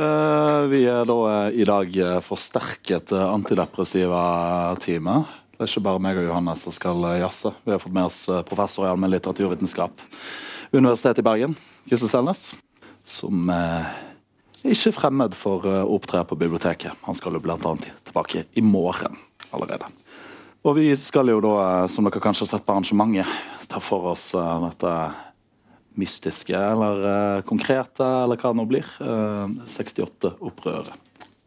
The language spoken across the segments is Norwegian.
Eh, vi er da eh, i dag eh, forsterket antidepressiva teamet. Det er ikke bare meg og Johannes som skal jazze. Vi har fått med oss professor i allmenn litteraturvitenskap ved Universitetet i Bergen, Kristin Selnes, som er ikke fremmed for å opptre på biblioteket. Han skal jo bl.a. tilbake i morgen allerede. Og vi skal jo da, som dere kanskje har sett på arrangementet, ta for oss dette mystiske eller uh, konkrete, eller hva det nå blir. Uh, eh, 68-opprøret.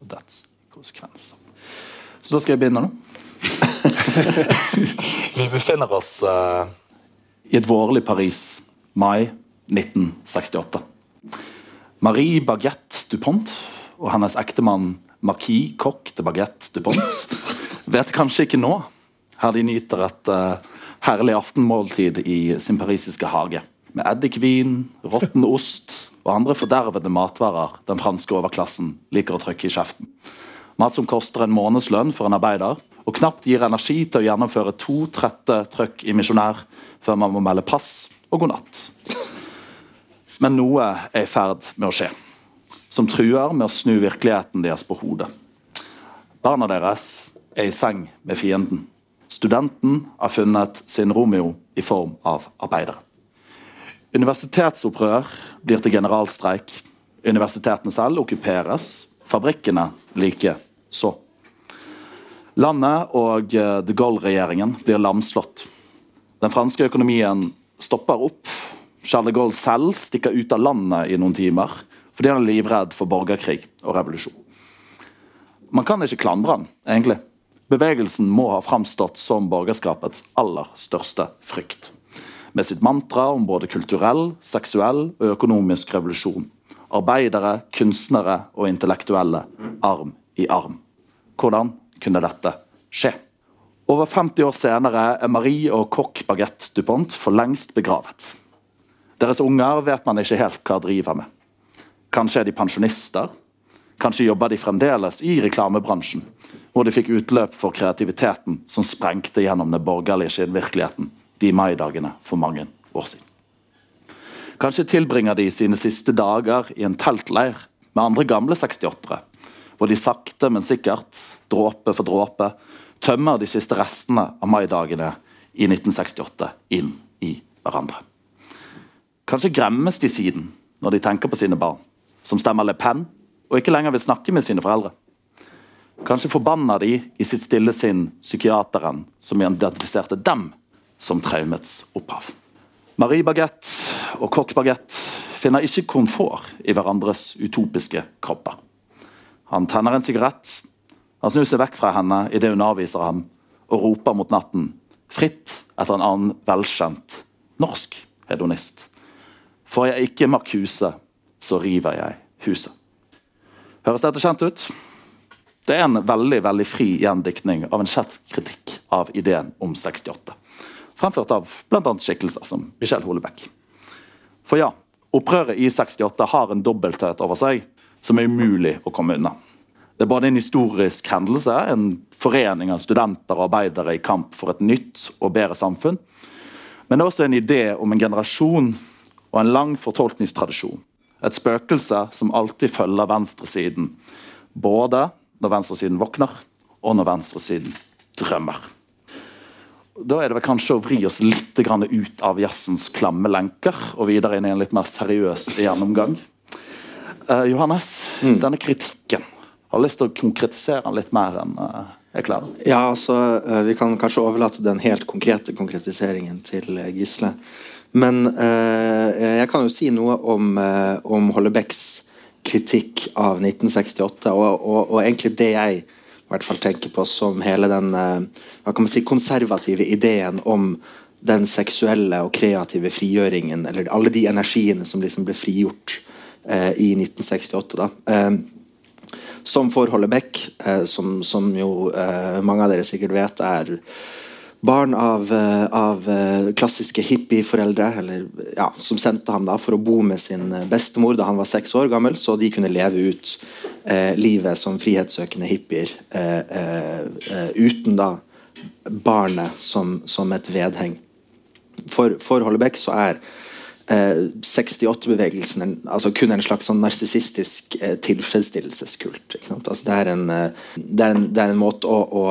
That's konsekvens. Så da skal jeg begynne nå. Vi befinner oss uh, i et vårlig Paris, mai 1968. Marie Baguette Dupont og hennes ektemann Marquis Coq de Baguette Dupont vet kanskje ikke nå, her de nyter et herlig aftenmåltid i sin parisiske hage med eddikvin, råtten ost og andre fordervede matvarer den franske overklassen liker å trykke i kjeften. Mat som koster en månedslønn for en arbeider, og knapt gir energi til å gjennomføre to trette trøkk i misjonær før man må melde pass og god natt. Men noe er i ferd med å skje, som truer med å snu virkeligheten deres på hodet. Barna deres er i seng med fienden. Studenten har funnet sin Romeo i form av arbeidere. Universitetsopprør blir til generalstreik. Universitetene selv okkuperes. Fabrikkene like så. Landet og eh, de Gaulle-regjeringen blir lamslått. Den franske økonomien stopper opp. Charles de Gaulle selv stikker ut av landet i noen timer fordi han er livredd for borgerkrig og revolusjon. Man kan ikke klandre han, egentlig. Bevegelsen må ha framstått som borgerskapets aller største frykt med sitt mantra om både kulturell, seksuell og økonomisk revolusjon. Arbeidere, kunstnere og intellektuelle arm i arm. Hvordan kunne dette skje? Over 50 år senere er Marie og kokk Baguette Dupont for lengst begravet. Deres unger vet man ikke helt hva driver med. Kanskje er de pensjonister? Kanskje jobba de fremdeles i reklamebransjen, hvor de fikk utløp for kreativiteten som sprengte gjennom den borgerlige skinnvirkeligheten de maidagene for mange år siden. Kanskje tilbringer de sine siste dager i en teltleir med andre gamle 68-ere, hvor de sakte, men sikkert, dråpe for dråpe, tømmer de siste restene av maidagene i 1968 inn i hverandre. Kanskje gremmes de siden når de tenker på sine barn, som stemmer Le Pen og ikke lenger vil snakke med sine foreldre. Kanskje forbanner de i sitt stille sinn psykiateren som identifiserte dem som traumets opphav. Marie Baguette og kokk Baguette finner ikke komfort i hverandres utopiske kropper. Han tenner en sigarett, han snur seg vekk fra henne idet hun avviser ham, og roper mot natten, fritt etter en annen velkjent norsk hedonist. Får jeg ikke Marcuse, så river jeg huset. Høres dette kjent ut? Det er en veldig veldig fri gjendiktning av en kjent kritikk av ideen om 68 fremført av bl.a. skikkelser som Michel Holebekk. For ja, opprøret i 68 har en dobbelthet over seg som er umulig å komme unna. Det er både en historisk hendelse, en forening av studenter og arbeidere i kamp for et nytt og bedre samfunn, men det er også en idé om en generasjon og en lang fortolkningstradisjon. Et spøkelse som alltid følger venstresiden, både når venstresiden våkner, og når venstresiden drømmer. Da er det vel kanskje å vri oss litt ut av jazzens klamme lenker og videre inn i en litt mer seriøs gjennomgang. Uh, Johannes, mm. denne kritikken, har lyst til å konkretisere den litt mer enn jeg klarer? Ja, altså, uh, Vi kan kanskje overlate den helt konkrete konkretiseringen til Gisle. Men jeg kan jo si noe om, om Hollebecks kritikk av 1968, og, og, og egentlig det jeg hvert fall tenker på som hele den eh, hva kan man si, konservative ideen om den seksuelle og kreative frigjøringen, eller alle de energiene som liksom ble frigjort eh, i 1968. da. Eh, som for Hollebekk, eh, som, som, jo eh, mange av dere sikkert vet er barn av, eh, av klassiske hippieforeldre eller, ja, som sendte ham da for å bo med sin bestemor da han var seks år gammel, så de kunne leve ut eh, livet som frihetssøkende hippier eh, eh, eh, uten da barnet som, som et vedheng. For, for Hollebekk så er 68-bevegelsen altså kun en slags sånn narsissistisk eh, tilfredsstillelseskult. Altså det, er en, det, er en, det, er en, måte å, å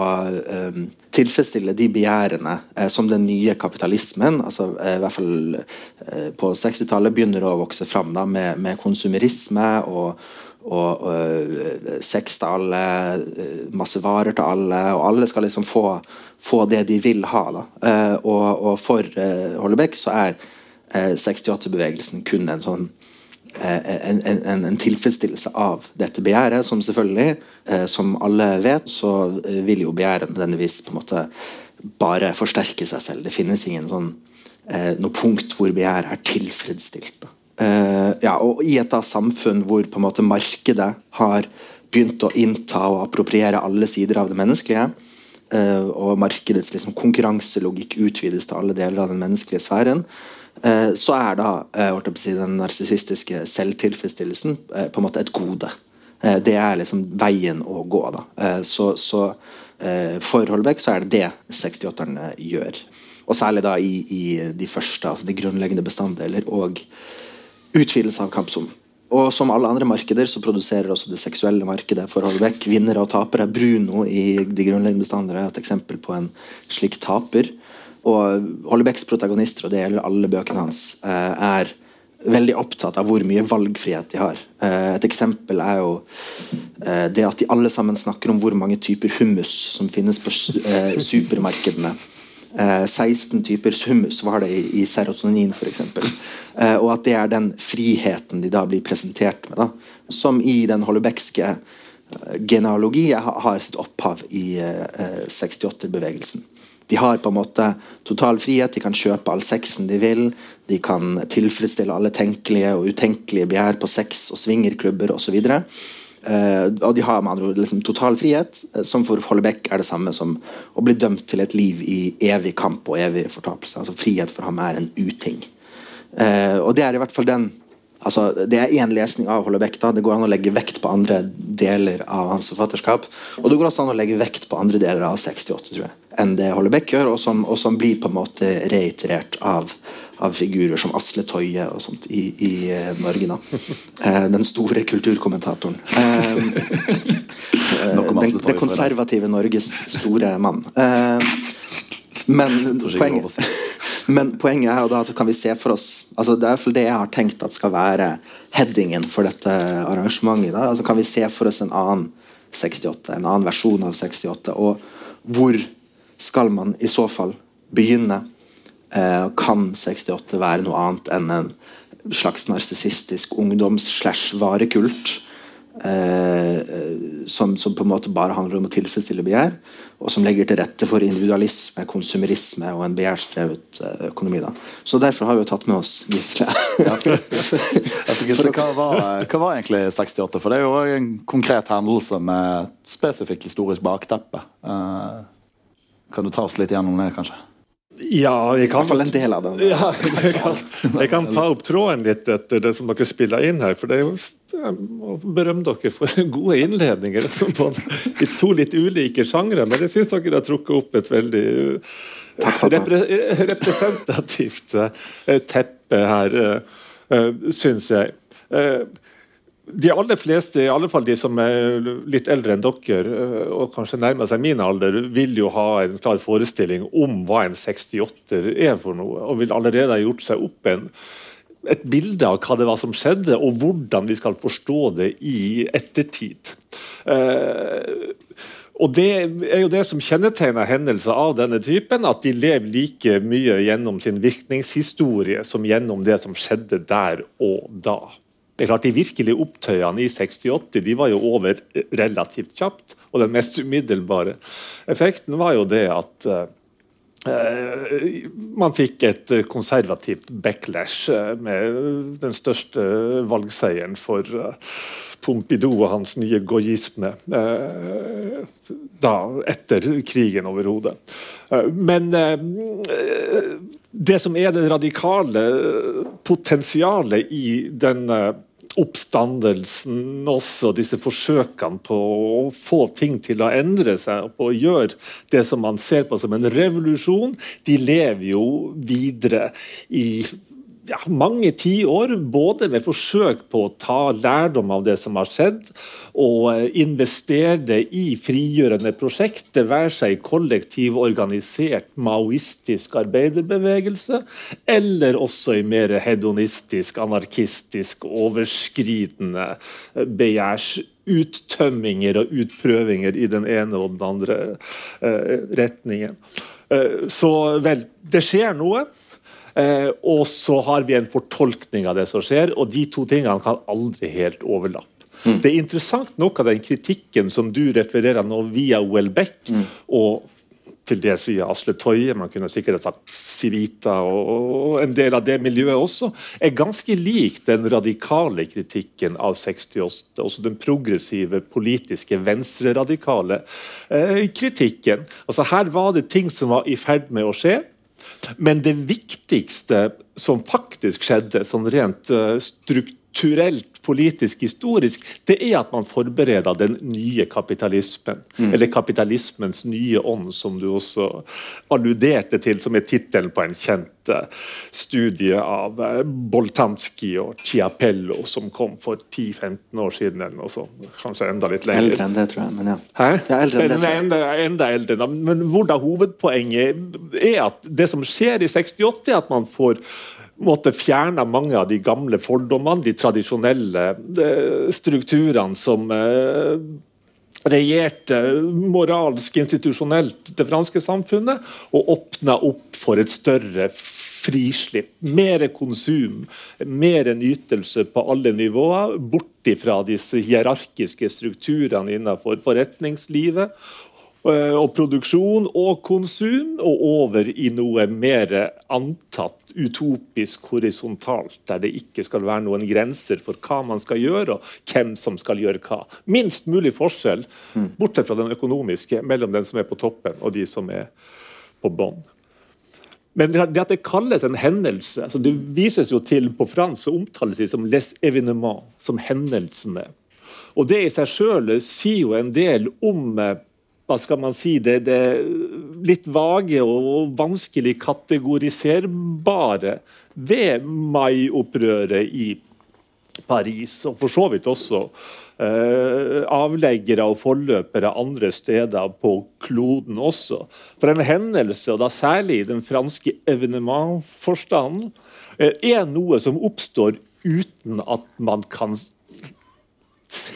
um, tilfredsstille de begjærene eh, som den nye kapitalismen altså eh, i hvert fall eh, på 60-tallet begynner å vokse fram da, med, med konsumerisme og, og, og sex til alle, masse varer til alle, og alle skal liksom få, få det de vil ha. Da. Og, og for Hollebekk så er 68-bevegelsen kun en sånn en, en, en, tilfredsstillelse av dette begjæret, som selvfølgelig, eh, som alle vet, så vil jo begjæret nødvendigvis på en måte bare forsterke seg selv. Det finnes ingen sånn eh, noe punkt hvor begjæret er tilfredsstilt. Eh, ja, og I et samfunn hvor på en måte markedet har begynt å innta og appropriere alle sider av det menneskelige, og markedets liksom, konkurranselogikk utvides til alle deler av den menneskelige sfæren, Eh, så er da eh, den narsissistiske selvtilfredsstillelsen eh, på en måte et gode. Det er liksom veien å gå. da. Så, så for Holbeck så er det det 68-erne gjør. Og særlig da i, i, de første, altså de grunnleggende bestanddeler og utvidelse av kampsonen. Og som alle andre markeder så produserer også det seksuelle markedet for Holbeck vinnere og tapere. Bruno i de grunnleggende bestanddeler er et eksempel på en slik taper. Og Hollebecks protagonister, og det gjelder alle bøkene hans, eh, er veldig opptatt av hvor mye valgfrihet de har. Eh, et eksempel er jo eh, det at de alle sammen snakker om hvor mange typer hummus som finnes på supermarkedene. 16 typer hummus var det i, serotonin, f.eks. Og at det er den friheten de da blir presentert med. Da. Som i den hollebeckske genealogi har sitt opphav i 68-bevegelsen. De har på en måte total frihet, de kan kjøpe all sexen de vil. De kan tilfredsstille alle tenkelige og utenkelige begjær på sex og swingerklubber osv. Uh, og de har med andre ord liksom total frihet, uh, som for Hollebeck er det samme som å bli dømt til et liv i evig kamp og evig fortapelse. Altså Frihet for ham er en uting. Uh, og det er i hvert fall den altså, Det er én lesning av Hollebeck. da, Det går an å legge vekt på andre deler av hans forfatterskap. Og det går også an å legge vekt på andre deler av 68, tror jeg, enn det Hollebekk gjør, og som, og som blir på en måte reiterert av, av figurer som Asle Toje og sånt i, i uh, Norge. da. Uh, den store kulturkommentatoren. Uh, den, det konservative Norges store mann. men poenget men poenget er jo da at kan vi se for oss altså Det er det jeg har tenkt at skal være headingen for dette arrangementet. da, altså Kan vi se for oss en annen 68, en annen versjon av 68? Og hvor skal man i så fall begynne? Eh, kan 68 være noe annet enn en slags narsissistisk ungdoms-slash-varekult? Eh, som, som, på en måte bare handler om å tilfredsstille begjær, og som legger til rette for individualisme, konsumerisme og en begjærsdrevet eh, økonomi. Da. Så Derfor har vi jo tatt med oss Gisle. ja. hva, var, hva, var, egentlig 68? For Det er jo en konkret hendelse med spesifikk historisk bakteppe. Eh, kan du ta oss litt gjennom det, kanskje? Ja, jeg kan, en del av den. Ja, jeg, kan, jeg kan ta opp tråden litt etter det som dere spiller inn her. for det er jo jeg berømme dere for gode innledninger på i to litt ulike sjangre. Men jeg syns dere har trukket opp et veldig repre, representativt eh, teppe her, eh, syns jeg. Eh, de aller fleste, i alle fall de som er litt eldre enn dere, og kanskje nærmer seg min alder, vil jo ha en klar forestilling om hva en 68 er for noe, og vil allerede ha gjort seg opp en et bilde av hva det var som skjedde, og hvordan vi skal forstå det i ettertid. Eh, og Det er jo det som kjennetegner hendelser av denne typen, at de lever like mye gjennom sin virkningshistorie som gjennom det som skjedde der og da. Det er klart De virkelige opptøyene i 68 de var jo over relativt kjapt, og den mest umiddelbare effekten var jo det at eh, Eh, man fikk et eh, konservativt backlash eh, med den største valgseieren for Pompidou og hans nye goyisme da, etter krigen overhodet. Men det som er det radikale potensialet i denne oppstandelsen også, disse forsøkene på å få ting til å endre seg, på å gjøre det som man ser på som en revolusjon, de lever jo videre i ja, mange tiår, både med forsøk på å ta lærdom av det som har skjedd, og eh, investere det i frigjørende prosjekt, det være seg kollektiv, organisert maoistisk arbeiderbevegelse, eller også i mer hedonistisk, anarkistisk, overskridende begjærs begjærsuttømminger og utprøvinger i den ene og den andre eh, retningen. Eh, så vel, det skjer noe. Eh, og så har vi en fortolkning av det som skjer, og de to tingene kan aldri helt overlappe. Mm. Det er interessant nok av den kritikken som du refererer nå via Welbeck, mm. og til dels via Asle Toje, man kunne sikkert ha sagt Civita og, en del av det miljøet også, er ganske lik den radikale kritikken av 68. Også den progressive, politiske, venstreradikale eh, kritikken. Altså Her var det ting som var i ferd med å skje. Men det viktigste som faktisk skjedde, sånn rent uh, strukturelt, politisk, historisk, det er at man forbereder den nye kapitalismen. Mm. Eller kapitalismens nye ånd, som du også alluderte til, som er tittelen på en kjent uh, studie av uh, Boltanski og Chiapello, som kom for 10-15 år siden. eller noe sånt. Kanskje enda litt lenger. Eldre enn det, tror jeg. Men ja. Hæ? ja eldre enn det, enda, enda eldre. Men hvor da hovedpoenget er at det som skjer i 68, er at man får måtte fjerne mange av de gamle fordommene, de tradisjonelle eh, strukturene som eh, regjerte moralsk, institusjonelt det franske samfunnet, og åpna opp for et større frislipp. Mer konsum, mer nytelse på alle nivåer. Bort fra disse hierarkiske strukturene innenfor forretningslivet og produksjon og konsum, og over i noe mer antatt utopisk horisontalt, der det ikke skal være noen grenser for hva man skal gjøre, og hvem som skal gjøre hva. Minst mulig forskjell, mm. bortsett fra den økonomiske, mellom den som er på toppen og de som er på bånn. Men det at det kalles en hendelse altså Det vises jo til på fransk og omtales det som 'les événements', som hendelsene. Og Det i seg sjøl sier jo en del om eh, hva skal man si, det, det litt vage og vanskelig kategoriserbare ved mai-opprøret i Paris, og for så vidt også eh, avleggere og forløpere andre steder på kloden også. For en hendelse, og da særlig i den franske evenementforstanden, eh, er noe som oppstår uten at man kan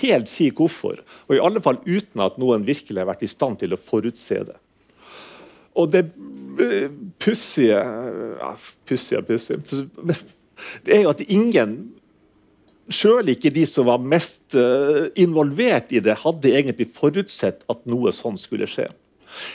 helt si hvorfor. Og i alle fall uten at noen virkelig har vært i stand til å forutse det. Og det eh, pussige ja, Pussige og pussige Det er jo at ingen Sjøl ikke de som var mest uh, involvert i det, hadde egentlig forutsett at noe sånn skulle skje.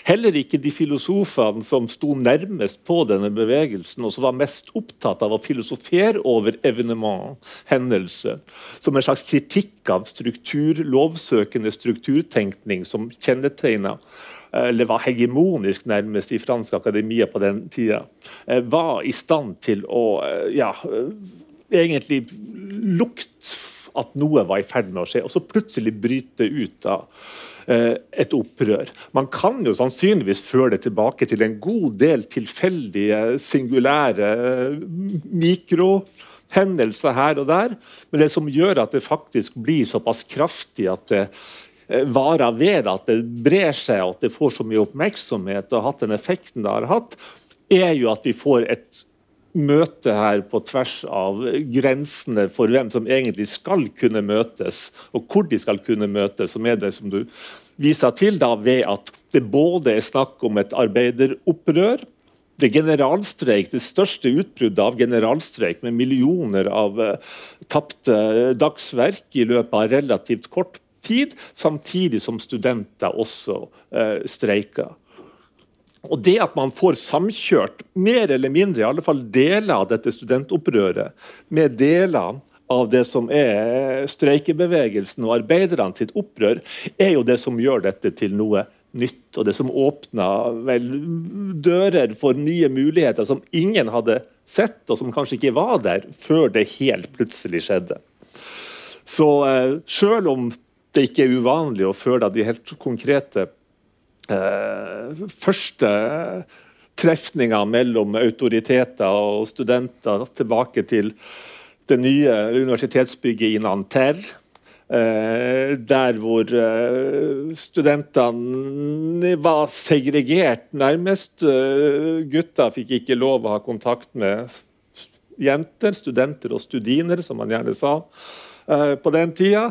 Heller ikke de filosofene som sto nærmest på denne bevegelsen, og som var mest opptatt av å filosofere over evenement, hendelse, som en slags kritikk av struktur, lovsøkende strukturtenkning som kjennetegna eller var hegemonisk nærmest i fransk akademia på den tida, eh, var i stand til å eh, ja, eh, egentlig lukte at noe var i ferd med å skje, og så plutselig bryte ut av Eh, et opprør. Man kan jo sannsynligvis føre det tilbake til en god del tilfeldige, singulære mikrohendelser her og der. Men det som gjør at det faktisk blir såpass kraftig at det eh, varer ved, at det brer seg og at det får så mye oppmerksomhet og har hatt den effekten det har hatt, er jo at vi får et møte her på tvers av grensene for hvem som egentlig skal kunne møtes, og hvor de skal kunne møtes, som er det som du viser til, da, ved at det både er snakk om et arbeideropprør det er generalstreik, det største utbruddet av generalstreik med millioner av uh, tapte dagsverk i løpet av relativt kort tid, samtidig som studenter også uh, streiker. Og det at man får samkjørt mer eller mindre, i alle fall deler av dette studentopprøret med deler av det som er streikebevegelsen og arbeiderne sitt opprør, er jo det som gjør dette til noe nytt, og det som åpner vel dører for nye muligheter som ingen hadde sett, og som kanskje ikke var der før det helt plutselig skjedde. Så eh, selv om det ikke er uvanlig å føle de helt konkrete eh, første trefninga mellom autoriteter og studenter tilbake til det nye universitetsbygget i Nanterre. Eh, der hvor eh, studentene var segregert, nærmest. Eh, gutta fikk ikke lov å ha kontakt med jenter, studenter og studiner, som man gjerne sa på den tida,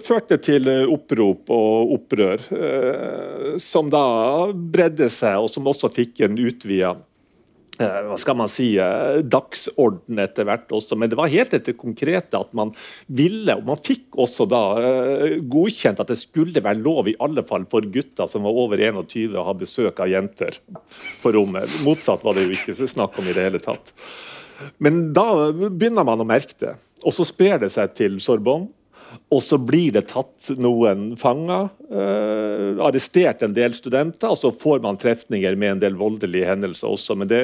førte til opprop og opprør, som da bredde seg, og som også fikk en utvida Eh, hva skal man si, eh, dagsorden etter hvert også. Men det var helt etter konkrete at man ville, og man fikk også da eh, godkjent at det skulle være lov, i alle fall for gutter som var over 21, å ha besøk av jenter på rommet. Motsatt var det jo ikke snakk om i det hele tatt. Men da begynner man å merke det. Og så sprer det seg til Sorbonne. Og så blir det tatt noen fanger, eh, arrestert en del studenter, og så får man trefninger med en del voldelige hendelser også. Men det,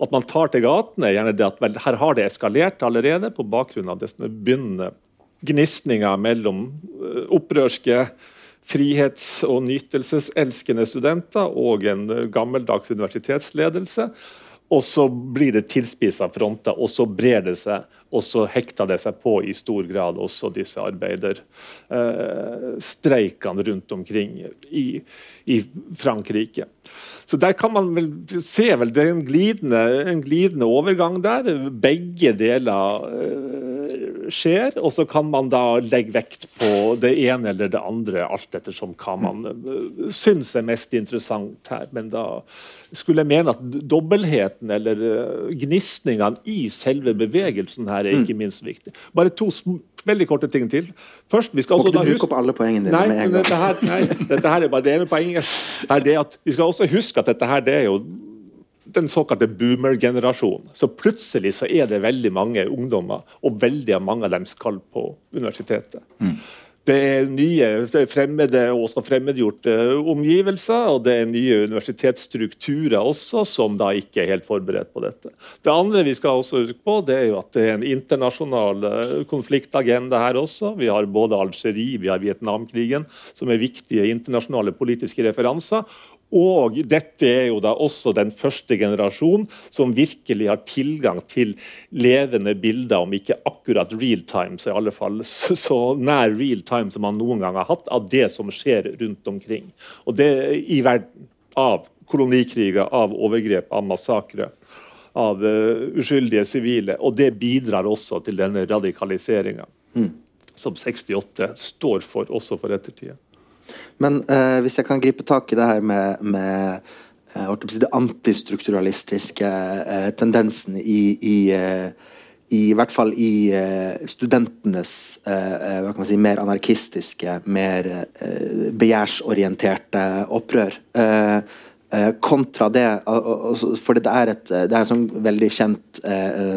at man tar til gatene, gjerne det at vel, her har det eskalert allerede på bakgrunn av det som begynner gnisninger mellom eh, opprørske frihets- og nytelseselskende studenter og en gammeldags universitetsledelse. Og så blir det tilspissa fronter, og så brer det seg. Og så hekter det seg på i stor grad også disse arbeiderstreikene eh, rundt omkring i, i, Frankrike. Så der kan man vel se vel, det er en glidende, en glidende overgang der. Begge deler eh, skjer. Og så kan man da legge vekt på det ene eller det andre, alt ettersom hva man uh, syns er mest interessant her. Men da skulle jeg mene at dobbeltheten eller uh, gnisningene i selve bevegelsen her er ikke minst viktig. Bare to veldig korte ting til. Først, vi skal også Må ikke du bruke opp alle poengene dine nei, med en gang? Dette her, nei, dette her er bare det ene poenget. Er det at vi skal også huske at dette her det er jo den såkalte boomer-generasjonen. Så plutselig så er det veldig mange ungdommer, og veldig mange av dem skal på universitetet. Mm. Det er nye fremmede og også fremmedgjorte omgivelser, og det er nye universitetsstrukturer også, som da ikke er helt forberedt på dette. Det andre vi skal også huske på, det er jo at det er en internasjonal eh, konfliktagenda her også. Vi har både Algerie, vi har Vietnamkrigen, som er viktige internasjonale politiske referanser. Og dette er jo da også den første generasjonen som virkelig har tilgang til levende bilder, om ikke akkurat real time, så i alle fall så nær real time som man noen gang har hatt, av det som skjer rundt omkring. Og det i verden. Av kolonikriger, av overgrep, av massakre. Av uh, uskyldige sivile. Og det bidrar også til denne radikaliseringa mm. som 68 står for, også for ettertida. Men eh, hvis jeg kan gripe tak i det her med, med eh, det antistrukturalistiske eh, tendensen i, i, eh, i, hvert fall i eh, studentenes eh, hva kan man si, mer anarkistiske, mer begjærsorienterte opprør. Kontra det For det er et det er sånn veldig kjent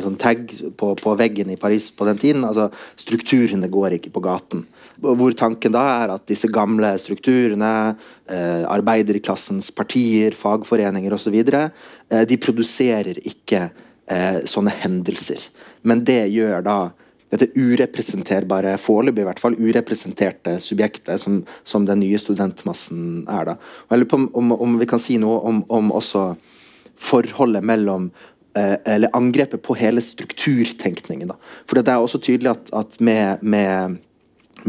sånn tag på, på, veggen i Paris på den tiden. altså Strukturene går ikke på gaten. Hvor tanken da er at disse gamle strukturene, eh, arbeiderklassens partier, fagforeninger osv., eh, de produserer ikke eh, sånne hendelser. Men det gjør da dette urepresenterbare, foreløpig i hvert fall, urepresenterte subjektet som, som, den nye studentmassen er. da. lurer på, om, om, vi kan si noe om, om også forholdet mellom eh, Eller angrepet på hele strukturtenkningen. da. For det er også tydelig at, at med, med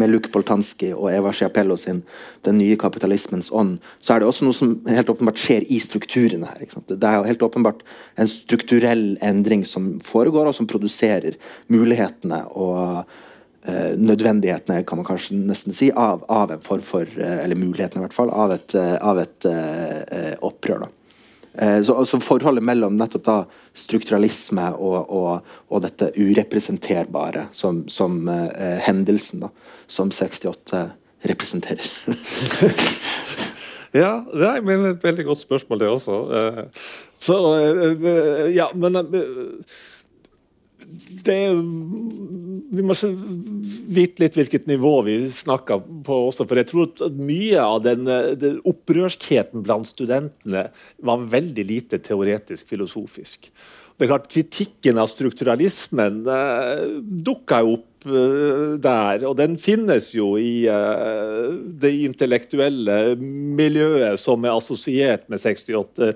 med Luke Boltanski og Eva Schiapello sin 'Den nye kapitalismens ånd', så er det også noe som helt åpenbart skjer i strukturene her. Det er jo helt åpenbart en strukturell endring som foregår, og som produserer mulighetene og uh, nødvendighetene, kan man kanskje nesten si, av, av en form for uh, Eller mulighetene, i hvert fall, av et, uh, av et opprør. da. Eh, så, så, Forholdet mellom nettopp da strukturalisme og, og, og dette urepresenterbare som, som eh, hendelsen da, som 68 representerer. ja, det er et veldig godt spørsmål, det også. Uh, så, uh, ja, men det Vi må vite litt hvilket nivå vi snakker på også. For jeg tror at mye av den, den opprørskheten blant studentene var veldig lite teoretisk filosofisk. Det er klart Kritikken av strukturalismen eh, dukka opp eh, der, og den finnes jo i eh, det intellektuelle miljøet som er assosiert med 68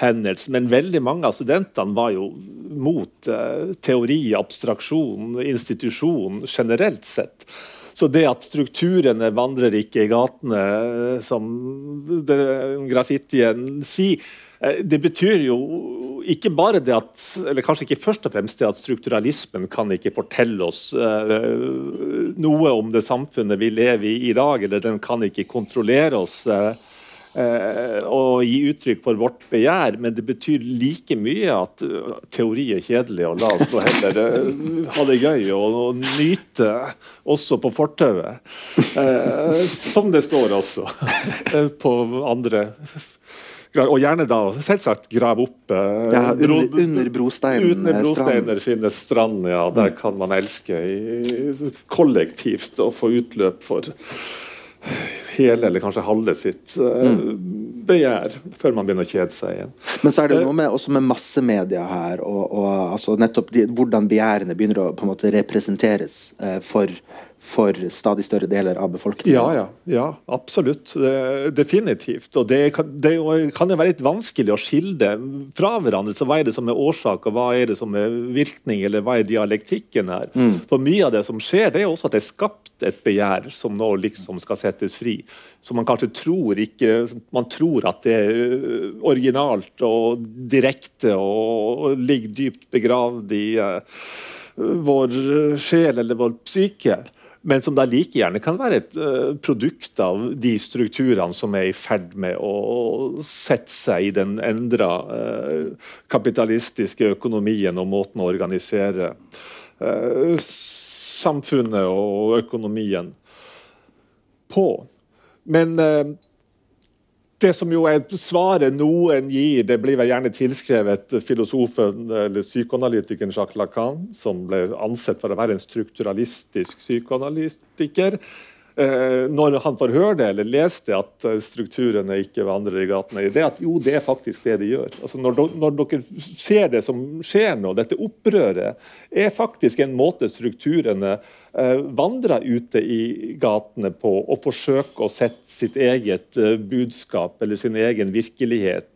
hendelsen, Men veldig mange av studentene var jo mot uh, teori, abstraksjon, institusjon generelt sett. Så det at strukturene vandrer ikke i gatene, som graffitien sier, det betyr jo ikke bare det at Eller kanskje ikke først og fremst det at strukturalismen kan ikke fortelle oss noe om det samfunnet vi lever i i dag, eller den kan ikke kontrollere oss. Uh, uh, gi uttrykk for vårt begjær, men det betyr like mye at teori er kjedelig, og la oss nå heller ha det gøy og, og nyte også på fortauet. som det står også på andre og gjerne da selvsagt grave opp eh, ja, under, under. Under brosteiner finnes strand, ja. Der kan man elske i, kollektivt og få utløp for hele eller kanskje halve sitt uh, mm. begjær før man begynner å kjede seg igjen. Men så er det noe med, også med massemedia her, og, og altså nettopp de, hvordan begjærene begynner å på en måte representeres eh, for for stadig større deler av befolkningen? Ja, ja, ja absolutt. Definitivt. Og det kan, det kan, jo være litt vanskelig å skille fra hverandre. Så hva er det som er årsak, og hva er det som er virkning, eller hva er dialektikken her? Mm. For mye av det som skjer, det er også at det er skapt et begjær som nå liksom skal settes fri. Så man kanskje tror ikke Man tror at det er øh, originalt og direkte og, og ligger dypt begravd i uh, vår sjel eller vår psyke men som da like gjerne kan være et uh, produkt av de strukturene som er i ferd med å sette seg i den endra uh, kapitalistiske økonomien og måten å organisere uh, samfunnet og økonomien på. Men det som jo er svaret noen gir, det blir vel gjerne tilskrevet filosofen eller psykoanalytikeren Jacques Lacan, som ble ansett for å være en strukturalistisk psykoanalytiker. Eh, når han får høre det eller lese det, at eh, strukturene ikke vandrer i gatene, det at jo, det er faktisk det de gjør. Altså når, når, dere ser det som skjer nå, dette opprøret, er faktisk en måte strukturene eh, vandrer ute i gatene på og forsøker å sette sitt eget budskap eller sin egen virkelighet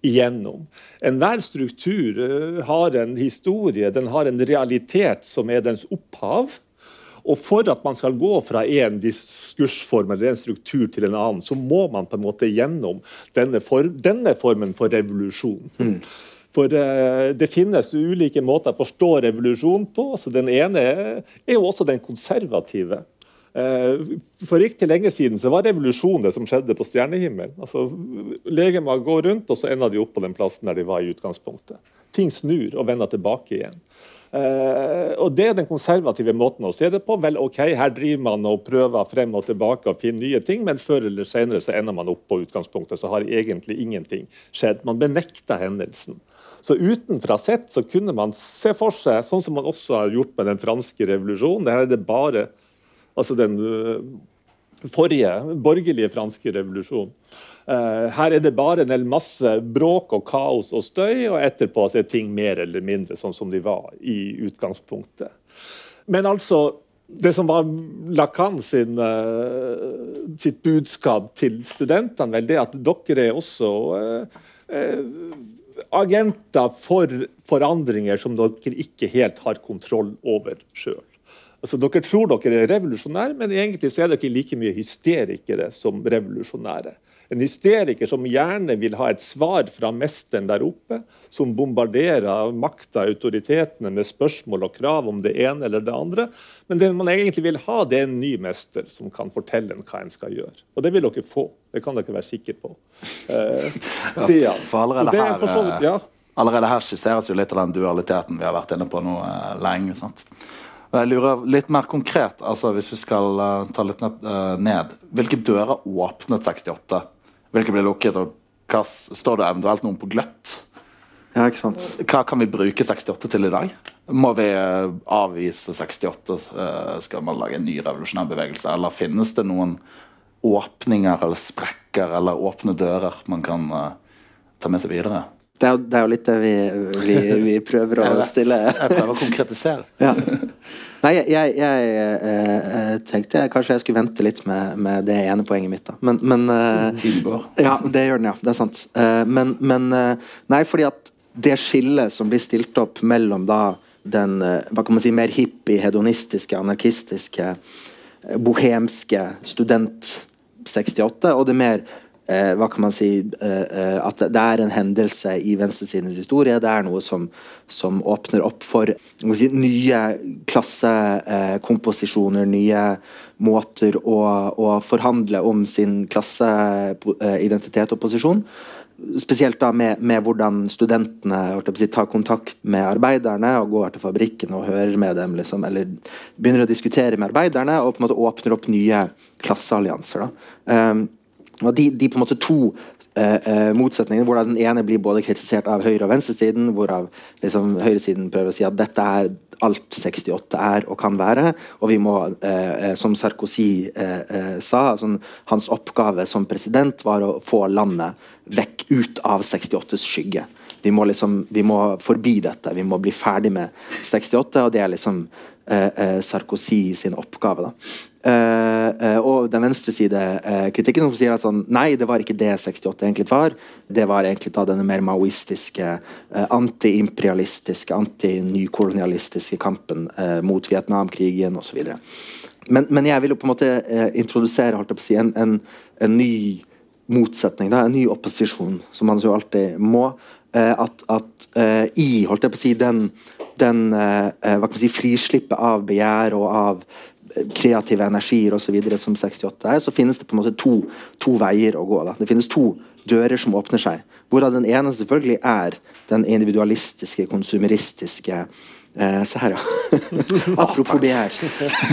igjennom. Enhver struktur har en historie, den har en realitet som er dens opphav. Og For at man skal gå fra en diskursform eller en struktur til en annen, så må man på en måte gjennom denne, form, denne formen for revolusjon. Mm. For uh, det finnes ulike måter å forstå revolusjon på. så Den ene er jo også den konservative. Uh, for ikke til lenge siden så var revolusjon det som skjedde på stjernehimmelen. Altså, Legemer går rundt, og så ender de opp på den plassen der de var i utgangspunktet. Ting snur og vender tilbake igjen. Uh, og Det er den konservative måten å se det på. Vel, ok, Her driver man og prøver frem og tilbake og finner nye ting, men før eller senere så ender man opp på utgangspunktet. Så har egentlig ingenting skjedd. Man benekter hendelsen. Så utenfra sett så kunne man se for seg, sånn som man også har gjort med den franske revolusjonen det her er det bare altså den uh, forrige borgerlige franske revolusjonen. Uh, her er det bare en masse bråk og kaos og støy, og etterpå er ting mer eller mindre sånn som de var i utgangspunktet. Men altså det som var Lacan sin, uh, sitt budskap til studentene, vel, det at dere er også uh, uh, agenter for forandringer som dere ikke helt har kontroll over sjøl. Altså, dere tror dere er revolusjonære, men egentlig så er dere like mye hysterikere som revolusjonære. En hysteriker som gjerne vil ha et svar fra mesteren der oppe, som bombarderer makta, autoritetene, med spørsmål og krav om det ene eller det andre. Men det man egentlig vil ha, det er en ny mester som kan fortelle en hva en skal gjøre. Og det vil dere få. Det kan dere være sikre på. Eh, sier han. for allerede her, vidt, ja. allerede her skisseres jo litt av den dualiteten vi har vært inne på nå eh, lenge. sant? Jeg lurer litt mer konkret, altså hvis vi skal uh, ta litt ned. Hvilke dører åpnet 68? Hvilke blir lukket, og hva står det eventuelt noen på gløtt? Ja, ikke sant. Hva kan vi bruke 68 til i dag? Må vi eh, avvise 68? Eh, skal man lage en ny revolusjonær bevegelse? Eller finnes det noen åpninger eller sprekker eller åpne dører man kan uh, ta med seg videre? Det er, det er jo litt det vi, vi, vi prøver å stille Jeg prøver å konkretisere. Ja. Nei, jeg, jeg, jeg eh, tenkte jeg, kanskje jeg skulle vente litt med, med det ene poenget mitt. da. Men, men eh, Ja, det gjør den, ja. Det er sant. Eh, men, men eh, Nei, fordi at det skillet som blir stilt opp mellom da den eh, hva kan man si, mer hippie, hedonistiske, anarkistiske, eh, bohemske student 68, og det mer eh, hva kan man si eh, eh, At det er en hendelse i venstresidens historie. Det er noe som, som åpner opp for si, nye klassekomposisjoner, nye måter å, å forhandle om sin klasseidentitet og posisjon. Spesielt da med, med hvordan studentene si, tar kontakt med arbeiderne og går til fabrikken og hører med dem, liksom, eller begynner å diskutere med arbeiderne og på en måte åpner opp nye klasseallianser. da. Um, og de, de på en måte to eh, eh, motsetningene, hvor den ene blir både kritisert av høyre- og venstresiden, hvorav liksom, høyresiden prøver å si at dette er alt 68 er og kan være, og vi må, eh, eh, som Sarkozy eh, eh, sa, altså, hans oppgave som president var å få landet vekk ut av 68s skygge. Vi må liksom, vi må forbi dette, vi må bli ferdig med 68, og det er liksom Sarkozy sin oppgave. Eh, eh, og den venstreside-kritikken som sier at sånn, nei, det var ikke det 68 egentlig var. Det var egentlig da denne mer maoistiske, eh, antiimperialistiske, antinykolonialistiske kampen eh, mot Vietnamkrigen osv. Men, men jeg vil jo på en måte eh, introdusere holdt jeg på å si, en, en, en ny motsetning, da, en ny opposisjon, som man jo alltid må. Eh, at, at eh, i holdt jeg på å si, den, den eh, hva kan man si, frislippet av begjær og av kreative energier osv. som 68 er, så finnes det på en måte to, to veier å gå. Da. Det finnes to dører som åpner seg. Hvorav den ene selvfølgelig er den individualistiske, konsumeristiske eh, Se her, ja. Apropos begjær.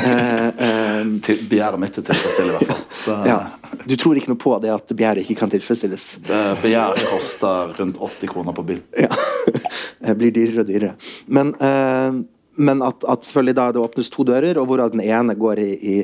Eh, eh, Begjæret mitt er tilfredsstille, i hvert fall. Ja. Du tror ikke noe på det at begjæret ikke kan tilfredsstilles? eh, Begjær koster rundt 80 kroner på bil. Ja. Det blir dyrere og dyrere. Men, eh, men at, at selvfølgelig da det åpnes to dører, og hvorav den ene går i, i,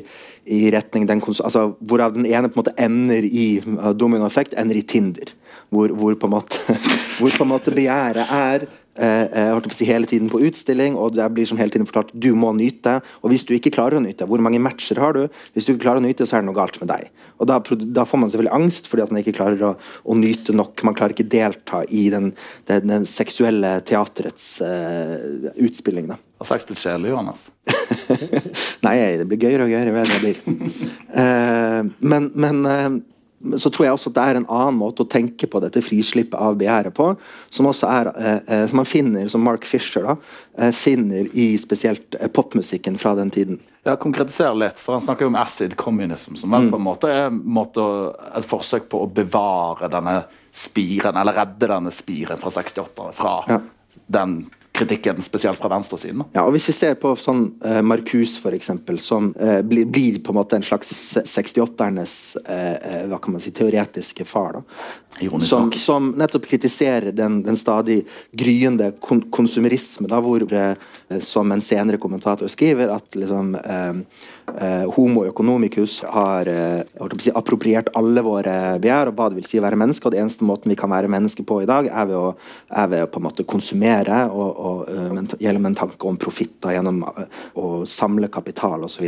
i retning den altså Hvorav den ene på en måte ender i uh, dominoeffekt, ender i Tinder. Hvor, hvor, på en måte, hvor på en måte begjæret er eh, eh, holdt på å si, hele tiden på utstilling, og det blir som hele tiden fortalt du må nyte. Og hvis du ikke klarer å nyte, hvor mange matcher har du? Hvis du ikke klarer å nyte, så er det noe galt med deg. Og da, da får man selvfølgelig angst fordi at man ikke klarer å, å nyte nok. Man klarer ikke delta i den, den, den seksuelle teaterets eh, utspilling. da. Har sex blitt kjedelig, Johannes? Nei, det blir gøyere og gøyere eldre blir. Eh, men men eh, så tror jeg også at det er en annen måte å tenke på dette frislippet av begjæret på, som også er eh, eh, som man finner, som Mark Fisher da, eh, finner i spesielt eh, popmusikken fra den tiden. Ja, Konkretisere litt, for han snakker jo om acid communism, som vel på en måte er en måte et forsøk på å bevare denne spiren, eller redde denne spiren fra 68 fra Ja. den kritikken, spesielt fra venstresiden. Ja, og Hvis vi ser på sånn eh, Marcuse, for eksempel, som eh, blir, blir på en måte en slags 68-ernes eh, eh, hva kan man si, teoretiske far. da. Som, som nettopp kritiserer den, den stadig gryende kon konsumerisme, da, hvor, eh, som en senere kommentator skriver, at liksom eh, eh, homo economicus har eh, si, appropriert alle våre begjær og hva det vil si å være menneske, og det eneste måten vi kan være menneske på i dag, er ved å, er ved å på en måte konsumere og, og uh, gjennom en tanke om profitt, gjennom uh, å samle kapital osv.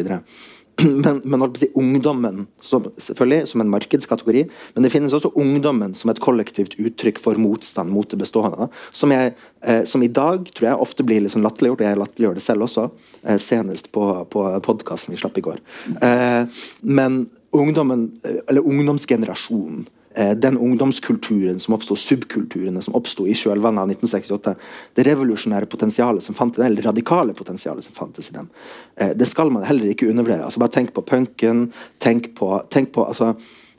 Men, men si, ungdommen som, selvfølgelig som en markedskategori, men det finnes også ungdommen som et kollektivt uttrykk for motstand mot det bestående. Som, jeg, eh, som i dag tror jeg ofte blir liksom latterliggjort, og jeg latterliggjør det selv også, eh, senest på, på podkasten vi slapp i går. Eh, men ungdommen, eh, eller ungdomsgenerasjonen, den ungdomskulturen som oppsto, subkulturene som oppsto i kjølvannet av 1968, det revolusjonære potensialet som fantes, eller radikale potensialet som fantes i dem, eh, det skal man heller ikke undervurdere. Altså, bare tenk på punken, tenk på, tenk på altså,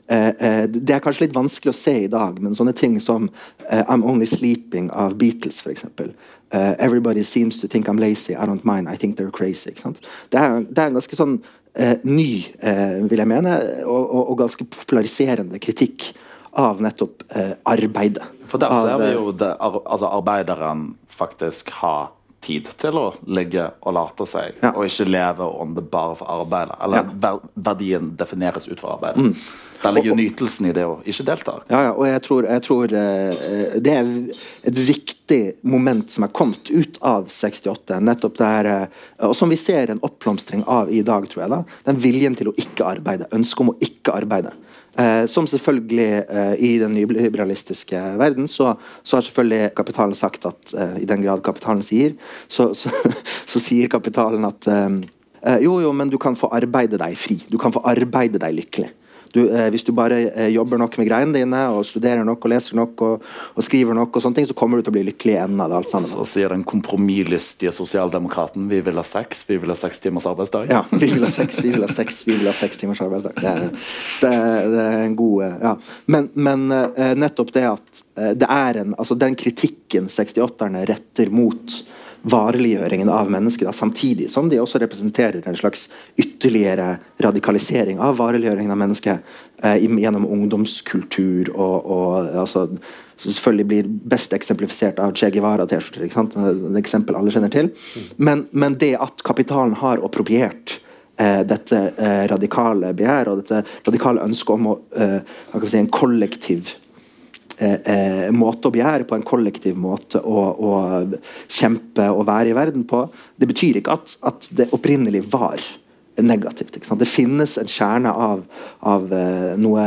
eh, eh, Det er kanskje litt vanskelig å se i dag, men sånne ting som eh, I'm Only Sleeping av Beatles, f.eks. Uh, everybody seems to think I'm lazy, I don't mind, I think they're crazy. Det, er, det er en ganske sånn eh, ny, eh, vil jeg mene, og, og, og ganske populariserende kritikk av nettopp eh, arbeidet. For der Av, ser vi eh, jo det, ar, altså arbeideren faktisk ha tid til å ligge og late seg, Ja. og ikke leve om det bare for arbeidet. Eller Ja. verdien defineres ut fra arbeidet. Der ligger nytelsen i det å ikke delta. Ja, ja, og jeg tror, jeg tror eh, det er et viktig moment som er kommet ut av 68. Nettopp det her, eh, og som vi ser en oppblomstring av i dag, tror jeg. da, Den viljen til å ikke arbeide. Ønsket om å ikke arbeide. Eh, som selvfølgelig eh, I den nyliberalistiske verden så, så har selvfølgelig kapitalen sagt at eh, i den grad kapitalen sier, så, så, så sier kapitalen at eh, eh, jo, jo, men du kan få arbeide deg fri. Du kan få arbeide deg lykkelig. Du, eh, hvis du bare eh, jobber nok med greiene dine og studerer nok og leser nok og, og skriver nok, og sånne ting, så kommer du til å bli lykkelig i enden av det alt sammen. Så sier den kompromisslystige sosialdemokraten vi vil ha sex, vi vil ha seks timers arbeidsdag. Ja, vi vil ha seks, vi vil ha seks, vi vil ha seks timers arbeidsdag. Det er, det, er- det er en god eh, ja. Men, men eh, nettopp det at eh, det er en Altså den kritikken 68-erne retter mot vareliggjøringen av mennesket, da, samtidig som de også representerer en slags ytterligere radikalisering av vareliggjøringen av mennesket eh, gjennom ungdomskultur og, og altså, selvfølgelig blir best eksemplifisert av Che Guevara-T-skjorter. Et eksempel alle kjenner til. Men, men det at kapitalen har appropriert eh, dette eh, radikale begjæret og dette radikale ønsket om å eh, si, en kollektiv eh, eh, måte å begjære på, en kollektiv måte å, å kjempe og være i verden på, det betyr ikke at, at det opprinnelig var negativt. Det finnes en kjerne av, av eh, noe,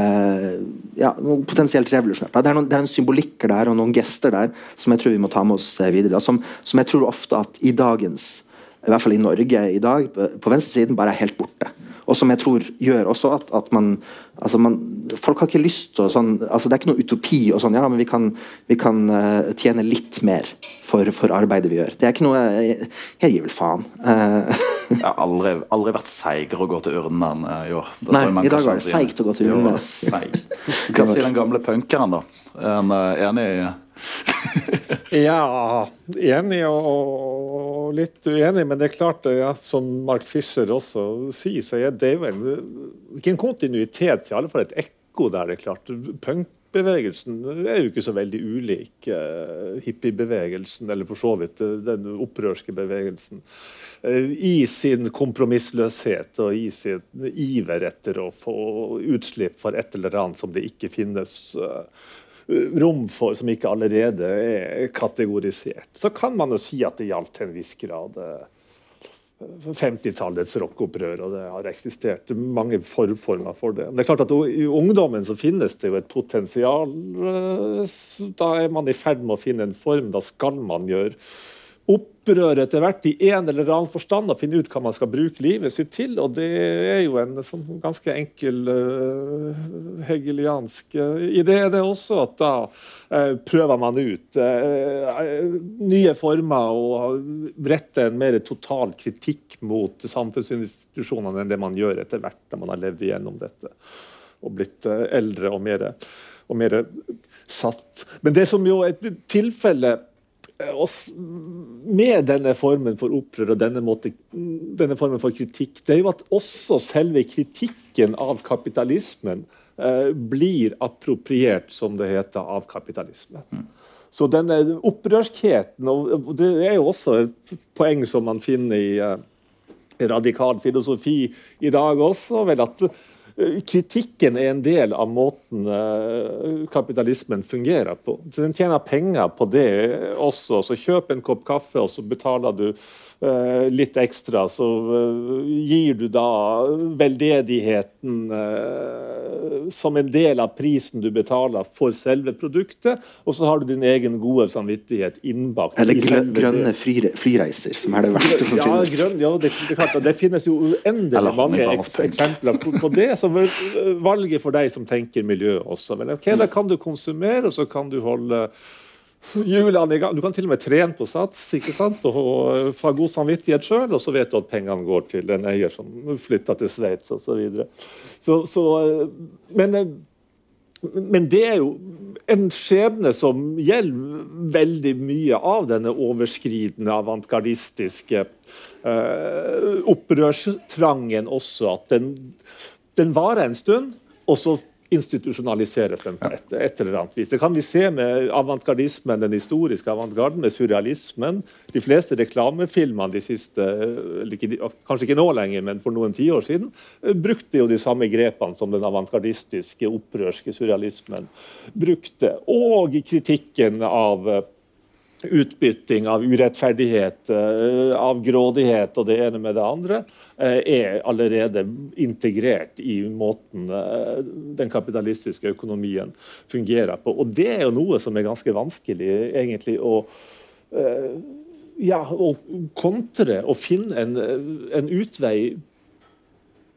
ja, noe potensielt revolusjonært. Det det er en symbolikker der og noen gester der som jeg tror vi må ta med oss eh, videre. Som, som jeg tror ofte at i dagens i hvert fall i Norge i dag, på venstresiden, bare er helt borte. Og som jeg tror gjør også at, at man, altså man Folk har ikke lyst til å sånn altså Det er ikke noe utopi og sånn Ja, men vi kan, vi kan uh, tjene litt mer for, for arbeidet vi gjør. Det er ikke noe Jeg, jeg gir vel faen. Uh, Jeg har aldri, aldri vært seigere å gå til urnen enn eh, i år. Det Nei, i dag var det seigt å gå til urnen. Hva sier den gamle punkeren, da? Er han eh, enig i Ja, enig og, og litt uenig, men det er klart, ja, som Mark Fisher også sier, så er det jo ikke en kontinuitet, i alle fall et ekko der. det er klart. Punkbevegelsen er jo ikke så veldig ulik eh, hippiebevegelsen, eller for så vidt eh, den opprørske bevegelsen. Eh, I sin kompromissløshet og i sin iver etter å få utslipp for et eller annet som det ikke finnes eh, rom for som ikke allerede er kategorisert. Så kan man jo si at det gjaldt til en viss grad eh, 50-tallets rockeopprør, og det har eksistert mange forformer for det. Men det er klart at I ungdommen så finnes det jo et potensial. eh, Da er man i ferd med å finne en form. Da skal man gjøre opprør etter hvert i en eller annen forstand og finne ut hva man skal bruke livet sitt til. Og det er jo en sånn ganske enkel uh, hegeliansk uh, idé, det også. At da uh, prøver man ut nye former og retter en mer total kritikk mot samfunnsinstitusjonene enn det man gjør etter hvert når man har levd igjennom dette og blitt eldre og mer, og mer satt. Men det som jo er et tilfelle oss, med denne formen for opprør og denne, måte, denne formen for kritikk, det er jo at også selve kritikken av kapitalismen eh, blir appropriert, som det heter, av kapitalismen. Så denne opprørskheten, og det er jo også et poeng som man finner i eh, radikal filosofi i dag også, vel at eh, kritikken er en del av måten eh, kapitalismen fungerer på. Så Den tjener penger på det også. Så kjøp en kopp kaffe, og så betaler du eh, litt ekstra. Så eh, gir du da veldedigheten eh, som en del av prisen du betaler for selve produktet, og så har du din egen gode samvittighet innbakt. eller grønne flyreiser, som er det verste som Ja, finnes. grønn, ja det, det, det finnes jo uendelig mange eksempler på, på det. Så valget for deg som tenker miljø også. Men ok, Da kan du konsumere, og så kan du holde hjulene i gang. Du kan til og med trene på sats ikke sant? og, få god samvittighet sjøl, og så vet du at pengene går til en eier som flytter til Sveits osv. Så, videre. så, så øh, Men øh, men det er jo en skjebne som gjelder veldig mye av denne overskridende, avantgardistiske eh, opprørstrangen også. At den, den varer en stund, og så institusjonaliseres den på et, et, eller annet vis. Det kan vi se med avantgardismen, den historiske avantgarden, med surrealismen. De fleste reklamefilmene de siste Kanskje ikke nå lenger, men for noen tiår siden, eh, brukte jo de samme grepene som den avantgardistiske, opprørske surrealismen brukte. Og kritikken av eh, utbytting, av urettferdighet, eh, av grådighet og det ene med det andre, eh, er allerede integrert i måten eh, den kapitalistiske økonomien fungerer på. Og det er jo noe som er ganske vanskelig egentlig å ja, å kontre og finne en, en utvei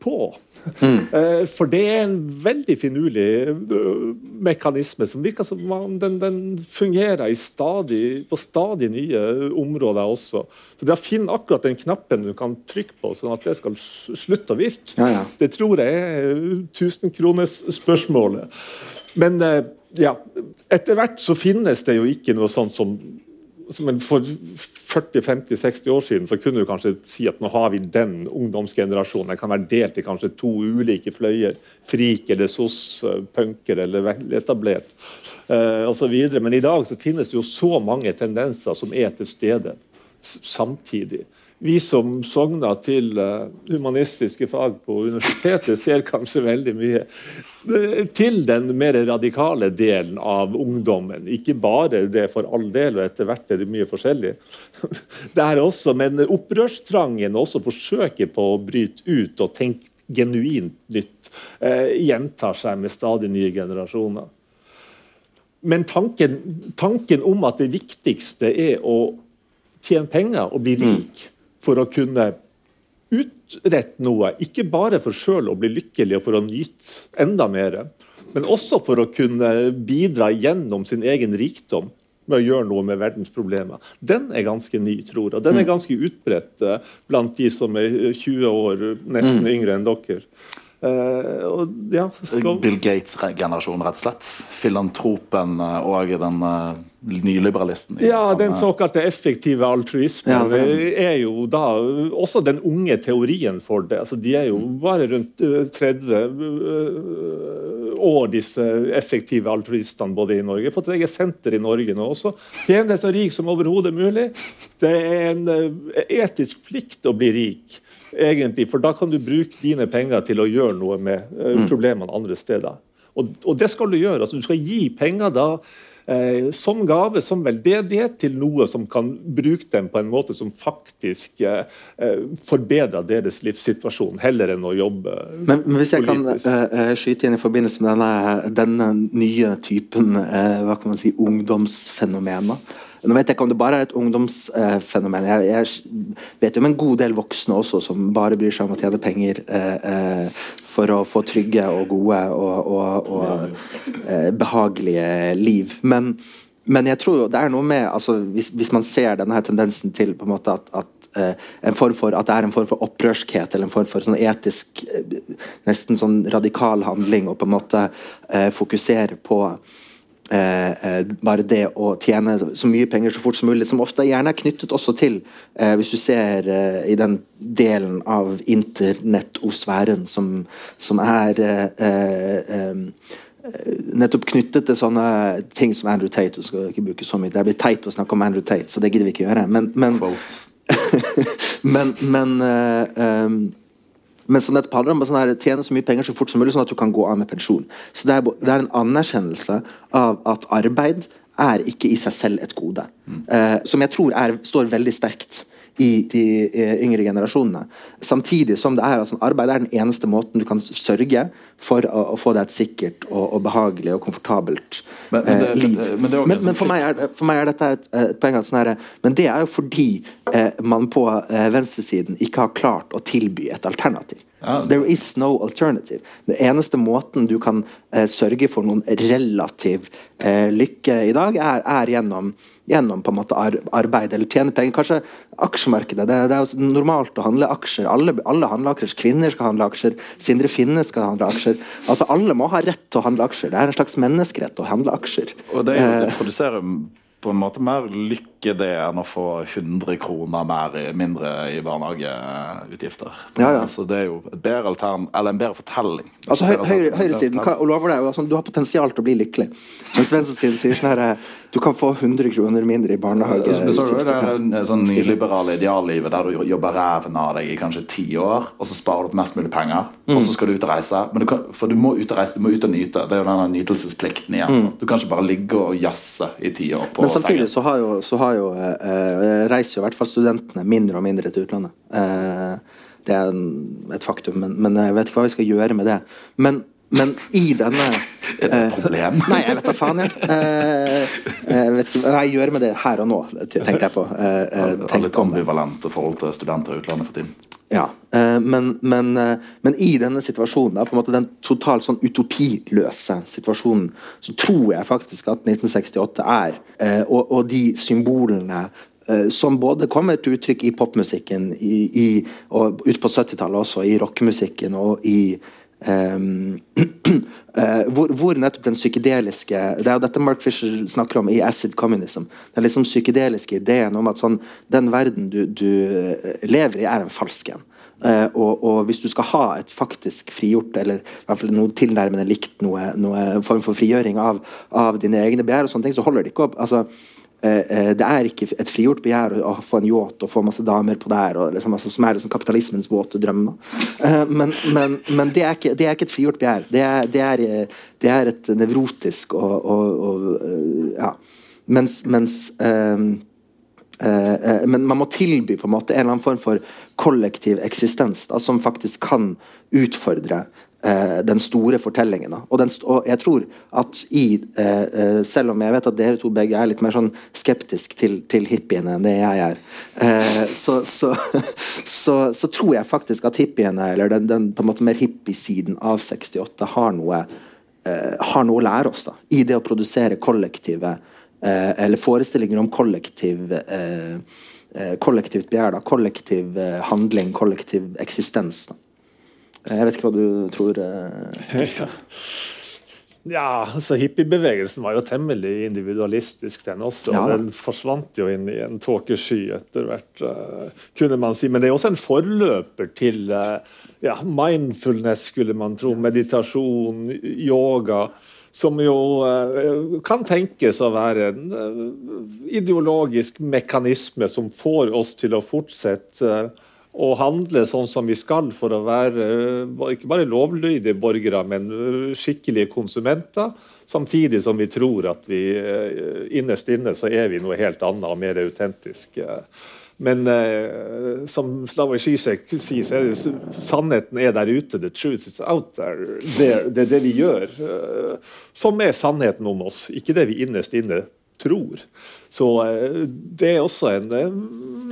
på. Mm. For det er en veldig finurlig øh, mekanisme som virker som man, den, den, fungerer stadig, på stadig nye områder også. Så det å finne akkurat den knappen du kan trykke på, sånn at det skal slutte å virke, ja, ja. det tror jeg er tusenkronersspørsmålet. Men øh, ja, etter hvert så finnes det jo ikke noe sånt som for 40-50-60 år siden så kunne du kanskje si at nå har vi den ungdomsgenerasjonen. Den kan være delt i kanskje to ulike fløyer. Frik eller sos, punker eller etablert uh, osv. Men i dag så finnes det jo så mange tendenser som er til stede samtidig vi som sogner til uh, humanistiske fag på universitetet, ser kanskje veldig mye uh, til den mer radikale delen av ungdommen. Ikke bare det for all del, og etter hvert er det mye forskjellig. det er også, Men opprørstrangen også forsøker på å bryte ut og tenke genuint nytt, uh, gjentar seg med stadig nye generasjoner. Men tanken, tanken om at det viktigste er å tjene penger og bli mm. rik, for å kunne utrette noe. Ikke bare for sjøl å bli lykkelig og for å nyte enda mer, men også for å kunne bidra gjennom sin egen rikdom med å gjøre noe med verdens problemer. Den er ganske ny, tror jeg. Den er mm. ganske utbredt uh, blant de som er 20 år, nesten mm. yngre enn dere. Uh, og, ja, skal... Bill Gates-generasjonen, rett og slett. Filantropen uh, og den uh, nyliberalisten. Ja, den såkalte effektive altruismen ja, er jo da også den unge teorien for det. Altså, de er jo mm. bare rundt 30 år, disse effektive altruistene, både i Norge. Fått eget senter i Norge nå også. Tjene så rik som overhodet mulig. Det er en etisk plikt å bli rik egentlig, for da kan du bruke dine penger til å gjøre noe med uh, problemene andre steder. Og, og, det skal du gjøre. altså Du skal gi penger da eh, som gave, som veldedighet, til noe som kan bruke dem på en måte som faktisk eh, eh forbedrer deres livssituasjon, heller enn å jobbe men, men hvis jeg politisk. kan uh, skyte inn i forbindelse med denne, denne nye typen hva kan man si, ungdomsfenomener nå vet jeg ikke om det bare er et ungdomsfenomen. jeg, jeg, vet jo om en god del voksne også som bare bryr seg om å tjene penger eh, eh, for å få trygge og gode og, og, og eh, behagelige liv. Men, men, jeg tror jo det er noe med altså, hvis, hvis, man ser denne tendensen til på en måte at, at eh, en form for, at det er en form for opprørskhet eller en form for sånn etisk eh, nesten sånn radikal handling å på en måte eh, fokusere på Eh, eh, bare det å tjene så mye penger så fort som mulig, som ofte gjerne er knyttet også til eh, Hvis du ser eh, i den delen av internettosfæren som, som er eh, eh, nettopp knyttet til sånne ting som Andrew Tate. Du skal ikke bruke så mye. Det blir teit å snakke om Andrew Tate, så det gidder vi ikke gjøre. Men, men, men, men men sånn handler om sånn her, tjene så mye penger så fort som mulig, sånn at du kan gå av med pensjon. Så det er, det er en anerkjennelse av at arbeid er ikke i seg selv et gode. Mm. Eh, som jeg tror er, står veldig sterkt i de yngre generasjonene. Samtidig som det er altså, arbeid er den eneste måten du kan sørge for å, å få deg et sikkert og, og, behagelig og komfortabelt men, men, det, eh, liv. Men, det, men, men for, meg er, for, meg er, dette et, et poeng. Sånn her, men det er jo fordi eh, man på eh, venstresiden ikke har klart å tilby et alternativ. There is no alternative. Den eneste måten du kan eh, sørge for noen relativ eh, lykke i dag, er, er gjennom, gjennom, på en måte arbeid eller tjene penger. Kanskje aksjemarkedet. Det, det er jo normalt å handle aksjer. Alle, alle, handler aksjer. Kvinner skal handle aksjer. Sindre Finne skal handle aksjer. Altså Alle må ha rett til å handle aksjer. Det er en slags menneskerett å handle aksjer. Og det, er jo, det eh, produserer på en måte mer lykke det enn å få 100 kroner mer, mindre i barnehageutgifter. Ja, ja. Altså, det er jo et bedre altern, eller en bedre fortelling. Altså, høy, høyre, høyresiden og lover deg sånn, du har potensial til å bli lykkelig. Mens venstresiden sier sånn her Du kan få 100 kroner mindre i barnehage. Så, så er det en sånn nyliberale ideallivet der du jobber ræven av deg i kanskje ti år, og så sparer du opp mest mulig penger, og så skal du ut og reise. Men du kan, for du må ut og reise, du må ut og nyte. Det er jo denne nytelsesplikten igjen. Mm. Du kan ikke bare ligge og jazze i ti år på samtidig så har jo, så har jo eh, eh, reiser jo i hvert fall studentene mindre og mindre til utlandet. Eh, det er en, et faktum, men, men jeg vet ikke hva vi skal gjøre med det. Men, men i denne Er det et problem? Nei, jeg vet da faen, jeg. Eh, jeg vet ikke hva jeg gjør med det her og nå, tenkte jeg på. Eh, eh, litt ambivalente forhold til studenter i utlandet for tiden. Ja, eh, men, men, eh, men i denne situasjonen, da, på en måte den totalt sånn utopiløse situasjonen, så tror jeg faktisk at 1968 er, eh, og, og de symbolene eh, som både kommer til uttrykk i popmusikken, i, i, og ut på 70-tallet også, i rockemusikken og i eh, hvor, hvor nettopp den psykedeliske Det er jo dette Mark Fisher snakker om i Acid Communism. Den liksom psykedeliske ideen om at sånn, den verden du, du eh, lever i, er en falsk en. Uh, og, og hvis du skal ha et faktisk frigjort, eller i hvert fall noe tilnærmende likt noe, noe form for frigjøring av, av dine egne begjær, og sånne ting, så holder det ikke opp. altså eh, eh, det er ikke et frigjort begjær å, få en yacht og få masse damer på der, og liksom, altså, som er liksom kapitalismens våte drøm. Eh, men men, men det, er ikke, det er ikke et frigjort begjær. Det er, det er, eh, det er et nevrotisk og, og, og eh, Ja. Mens, mens um, uh, eh, men man må tilby på en måte en eller annen form for kollektiv eksistens da, som faktisk kan utfordre eh, den store fortellingen. Og, den, og jeg tror at i eh, eh, Selv om jeg vet at dere to begge er litt mer sånn skeptisk til, til hippiene enn det jeg er, eh, så, så, så, så tror jeg faktisk at hippiene, eller den, den på en måte mer hippiesiden av 68, har noe, eh, har noe å lære oss da, i det å produsere kollektive eh, eller forestillinger om kollektiv eh, eh, kollektivt begjær, da. kollektiv eh, handling, kollektiv eksistens. Da. Eh, Jeg vet ikke hva du tror. Eh, Ja. Altså Hippiebevegelsen var jo temmelig individualistisk, den også. Ja. Den forsvant jo inn i en tåkesky etter hvert, uh, kunne man si. Men det er også en forløper til uh, ja, mindfulness, skulle man tro. Meditasjon, yoga. Som jo uh, kan tenkes å være en ideologisk mekanisme som får oss til å fortsette å handle sånn som vi skal for å være eh, ikke bare lovlydige borgere, men eh, skikkelige konsumenter. Samtidig som vi tror at vi eh, innerst inne så er vi noe helt annet og mer autentisk. Men eh, som Slavoj Zizek sier, så er det, sannheten er der ute. The truth is out there. Det, det er det vi gjør. eh, som er sannheten om oss, ikke det vi innerst inne tror. Så eh, det er også en eh,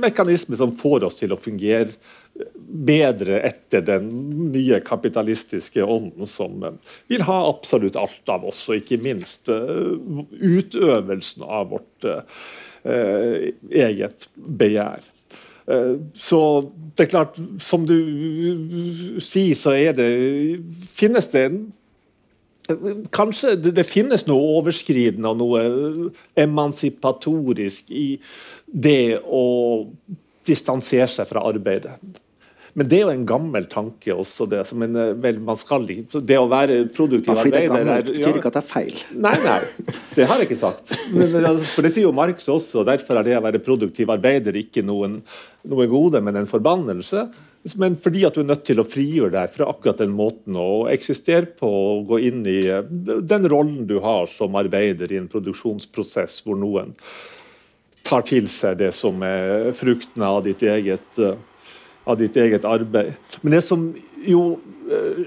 mekanisme som får oss til å fungere bedre etter den nye kapitalistiske ånden som eh, vil ha absolutt alt av oss, og ikke minst utøvelsen av vårt eget begjær. Så det er klart, som du sier, så det Finnes det en Kanskje det, det finnes noe overskridende og noe emansipatorisk i det å distansere seg fra arbeidet. Men det er jo en gammel tanke også. Det, som en, eh, vel, man skal, det å være produktiv ja, fordi det er gammelt, betyr ikke at det er feil. Nei, nei. Det har jeg ikke sagt. Men, altså, for det sier jo Marx også. og Derfor er det å være produktiv arbeider ikke noen, noe gode, men en forbannelse. Men fordi at du er nødt til å frigjøre deg fra akkurat den måten å eksistere på og gå inn i eh, den rollen du har som arbeider i en produksjonsprosess hvor noen tar til seg det som er fruktene av ditt eget, eh, av ditt eget arbeid. Men det som jo eh,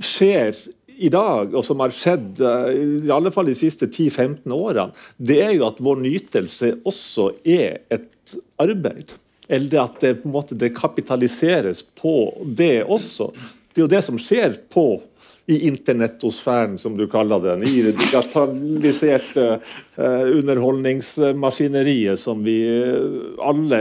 skjer i dag, og som har skjedd i alle fall de siste 10-15 årene, det er jo at vår nytelse også er et arbeid. Eller at det på en måte det kapitaliseres på det også. Det er jo det som skjer på i internettosfæren, som du kaller den. I det digitaliserte uh, underholdningsmaskineriet som vi alle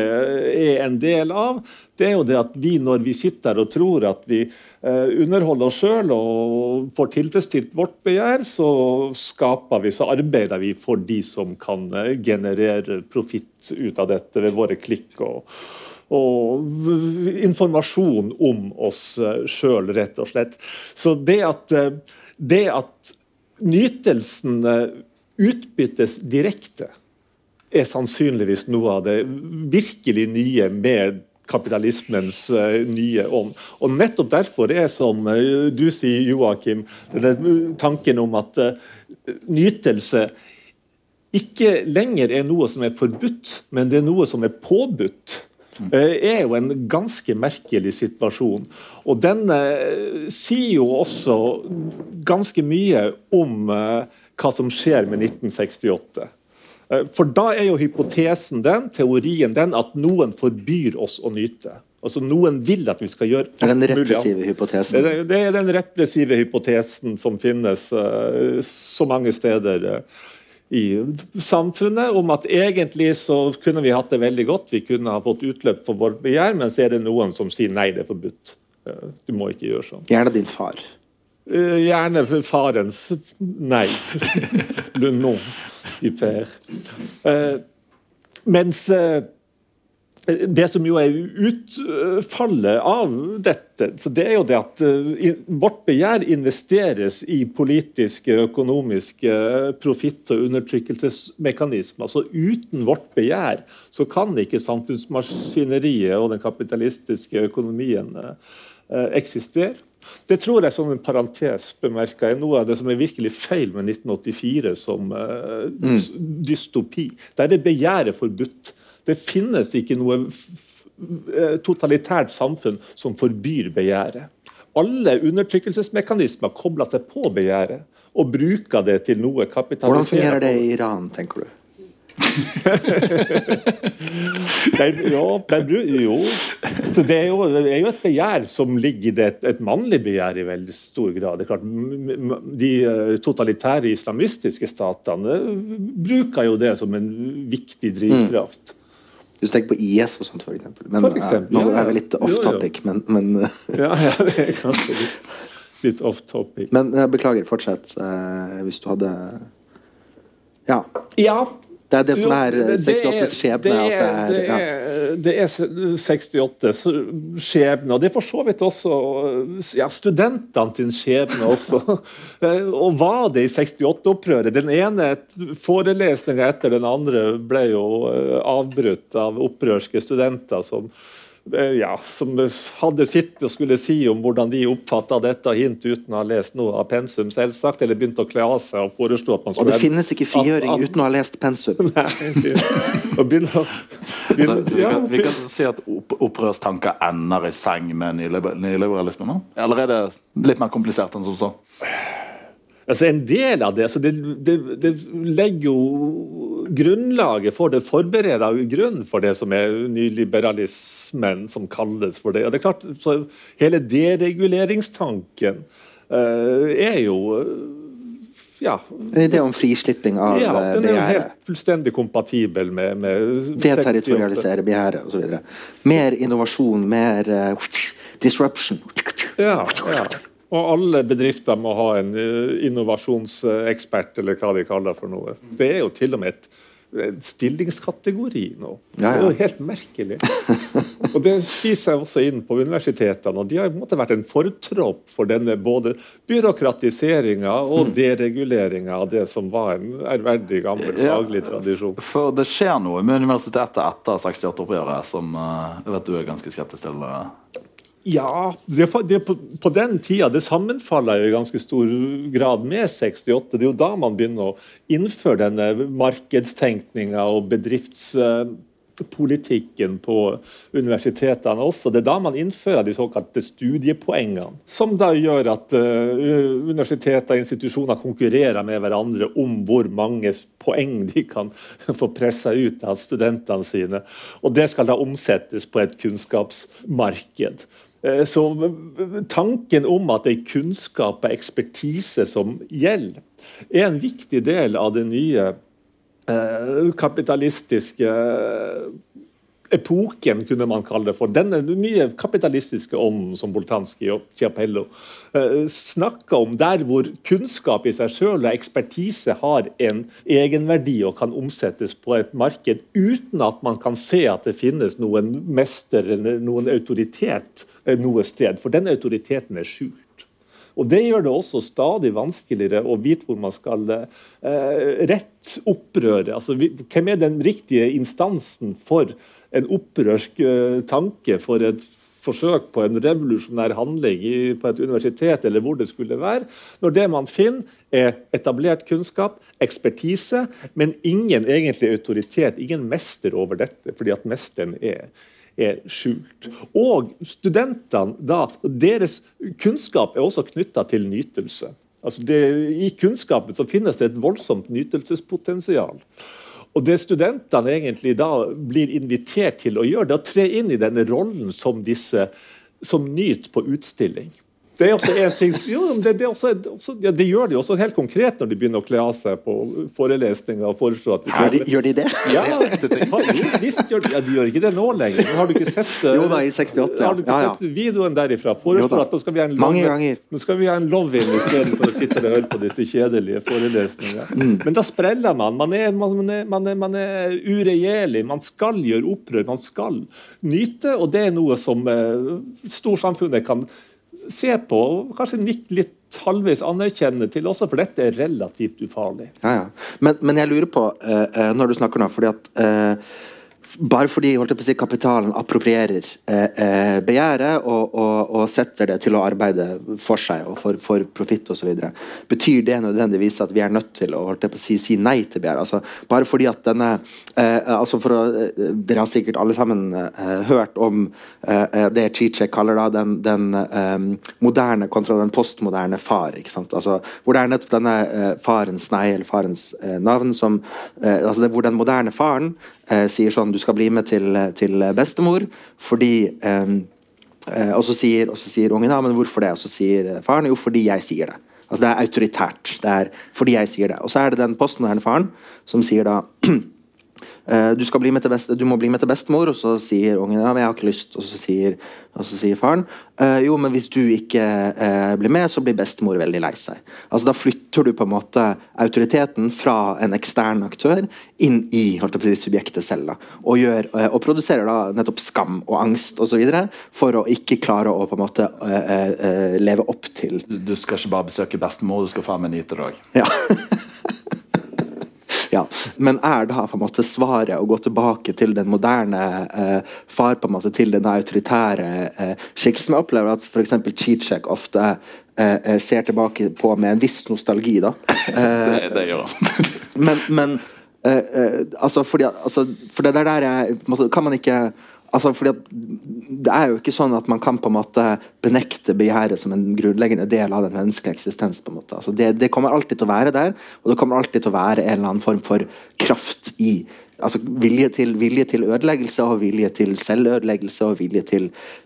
er en del av. Det er jo det at vi, når vi sitter og tror at vi uh, underholder oss sjøl og får tilfredsstilt vårt begjær, så skaper vi, så arbeider vi for de som kan generere profitt ut av dette ved våre klikk. og og informasjon om oss eh, sjøl, rett og slett. Så det at, eh, det at nytelsen eh, utbyttes direkte, er sannsynligvis noe av det virkelig nye med kapitalismens nye ånd. Og Nettopp derfor er, som du sier, Joakim, tanken om at nytelse ikke lenger er noe som er forbudt, men det er noe som er påbudt. Eh, er jo en ganske merkelig situasjon. Og den eh, sier jo også ganske mye om eh, hva som skjer med 1968. For da er jo hypotesen den, teorien den, at noen forbyr oss å nyte. Altså Noen vil at vi skal gjøre Det er den repressive hypotesen? Det, det er den repressive hypotesen som finnes uh, så mange steder. Uh, i samfunnet om at egentlig så kunne vi hatt det veldig godt, vi kunne ha fått utløp for vårt begjær, men så er det noen som sier nei, det er forbudt. Eh, du må ikke gjøre sånn. Gjerne din far. Eh, gjerne farens nei. Le nom du père. Uh, mens uh, det som jo er utfallet av dette, så det er jo det at uh, vårt begjær investeres i politiske, økonomiske uh, profitt- og undertrykkelsesmekanismer. Så uten vårt begjær så kan ikke samfunnsmaskineriet og den kapitalistiske økonomien uh, eksistere. Det tror jeg som en parentes bemerker er noe av det som er virkelig feil med 1984 som mm. dystopi. Der er begjæret forbudt. Det finnes ikke noe eh, totalitært samfunn som forbyr begjæret. Alle undertrykkelsesmekanismer kobler seg på begjæret og bruker det til noe kapitalisert. Hvordan fungerer det i Iran, tenker du? der, ja, der, jo. Så det er, jo, det er, jo, et begjær som ligger i det, et mannlig begjær i veldig stor grad. Det er klart, De eh, totalitære islamistiske statene bruker jo det som en viktig drivkraft. Mm. Hvis du tenker på IS og sånt, for eksempel. Men, for eksempel, nå er vi litt off topic, men, men ja, ja, det er kanskje litt, litt off topic. Men jeg beklager, fortsett. Uh, hvis du hadde Ja. ja. Det er det som er 68s skjebne. Det er, det er, det er 68s skjebne, og det er for så vidt også ja, studentene sin skjebne også. og var det i 68-opprøret? Den ene forelesninga etter den andre ble jo eh, avbrutt av opprørske studenter som ja, som hadde sitt og skulle si om hvordan de oppfatta dette hint uten å ha lest noe av pensum, selvsagt, eller begynt å kle av seg og foreslo at man skulle Og det finnes ikke frigjøring uten å ha lest pensum? Nei, og begynne, begynne, så, så vi, kan, vi, kan, si at opp, opprørstanker ender i seng med nyliberalismen? Eller er det litt mer komplisert enn som så? Altså En del av det, altså det, det, det legger jo grunnlaget for det, forbereder grunnen for det som er nyliberalismen, som kalles for det. Og det er klart, så Hele dereguleringstanken uh, er jo ja. En idé om frislipping av ja. Den er jo helt fullstendig kompatibel med, med Deterritorialisere begjæret osv. Mer innovasjon, mer uh, disruption. Ja, ja. Og alle bedrifter må ha en eh, innovasjonsekspert, eller hva de kaller det for noe. Det er jo til og med et stillingskategori nå. Ja, ja. Det er jo helt merkelig. Og Det spiser jeg også inn på universitetene. og De har på en måte vært en fortropp for denne både byråkratiseringa og mm. dereguleringa av det som var en ærverdig, gammel faglig tradisjon. For det skjer noe med universitetet etter 68-oppgjøret som eh, jeg vet du er ganske skeptisk til? Ja, det, det, på, på, den tida det sammenfaller jo i ganske stor grad med 68. Det er jo da man begynner å innføre denne markedstenkninga og bedriftspolitikken på universitetene også. Det er da man innfører de såkalte studiepoengene, som da gjør at uh, universiteter og institusjoner konkurrerer med hverandre om hvor mange poeng de kan få pressa ut av studentene sine. Og det skal da omsettes på et kunnskapsmarked. Så tanken om at det er kunnskap og ekspertise som gjelder, er en viktig del av det nye kapitalistiske epoken, kunne man kalle det for. Denne nye kapitalistiske ånden som Boltanski og Chiapello eh, snakker om, der hvor kunnskap i seg selv og ekspertise har en egenverdi og kan omsettes på et marked uten at man kan se at det finnes noen mester eller noen autoritet eh, noe sted. For den autoriteten er skjult. Og Det gjør det også stadig vanskeligere å vite hvor man skal eh, rette opprøret. Altså, hvem er den riktige instansen for en opprørsk tanke for et forsøk på en revolusjonær handling i, på et universitet eller hvor det skulle være, når det man finner, er etablert kunnskap, ekspertise, men ingen egentlig autoritet, ingen mester over dette, fordi at mesteren er, er skjult. Og studentene, da, deres kunnskap er også knytta til nytelse. Altså det, I kunnskapen så finnes det et voldsomt nytelsespotensial. Og Det studentene egentlig da blir invitert til å gjøre, det er å tre inn i denne rollen som disse som nyter på utstilling. Det er også en ting, jo, det, det, også, også, ja, det, gjør de også helt konkret når de begynner å kle av seg på forelesninger. og foreslår at Her, de, Gjør de det? Ja, jo, visst gjør de, ja, de gjør ikke det nå lenger. Har du ikke sett Jo da, i 68. Har du ikke ja, sett videoen derifra? Foreslår at nå skal vi ha en ganger. Nå skal vi ha en love-in istedenfor å sitte og høre på disse kjedelige forelesningene. Mm. Men da spreller man. Man er, man, er, man, er, man er uregjerlig. Man skal gjøre opprør. Man skal nyte, og det er noe som eh, storsamfunnet kan se på og kanskje nikke litt halvveis anerkjenne til også, for dette er relativt ufarlig. Ja, ja. Men, men jeg lurer på, uh, når du snakker nå, fordi at uh, bare fordi si, kapitalen approprierer eh, eh, begjæret og, og, og, setter det til å arbeide for seg og for, for profitt osv., betyr det nødvendigvis at vi er nødt til å å si, si nei til begjæret? Altså, bare fordi at denne eh, altså å, eh, Dere har sikkert alle sammen eh, hørt om eh, det Chiche kaller da den, den moderne kontra den postmoderne far. Altså, hvor det er nettopp denne farens nei eller farens navn som altså Hvor den moderne faren eh, sier sånn Du skal bli med til, til bestemor fordi eh, og, så sier, og så sier ungen ja, men hvorfor det? Og så sier faren jo fordi jeg sier det. Altså Det er autoritært. Det er fordi jeg sier det. Og så er det den postmoderne faren som sier da Eh, du, bli best, du, må bli med til bestemor, og så sier ungen ja, men jeg har ikke lyst. Og så sier, og så sier faren eh, jo, men hvis du ikke eh, blir med, så blir bestemor veldig lei seg. Altså Da flytter du på en måte autoriteten fra en ekstern aktør inn i på subjektet selv. Da, og, gjør, eh, og produserer da nettopp skam og angst osv. for å ikke klare å på en måte eh, eh, leve opp til Du skal ikke bare besøke bestemor, du skal faen meg nyte det òg. Ja. Ja. Men er da på en måte svaret å gå tilbake til den moderne eh, far, på en måte til den autoritære eh, skikkelsen? Jeg opplever at f.eks. Cheatsjek ofte eh, eh, ser tilbake på med en viss nostalgi. da. det, det gjør han. men, men eh, altså, fordi, altså, for det der, jeg, måte, kan man ikke Altså, fordi Det er jo ikke sånn at man kan på en måte benekte begjæret som en grunnleggende del av den menneskelige eksistens. på en måte. Altså, det, det, kommer alltid til å være der, og det kommer alltid til å være en eller annen form for kraft i altså vilje til, vilje til ødeleggelse og vilje til selvødeleggelse og vilje til,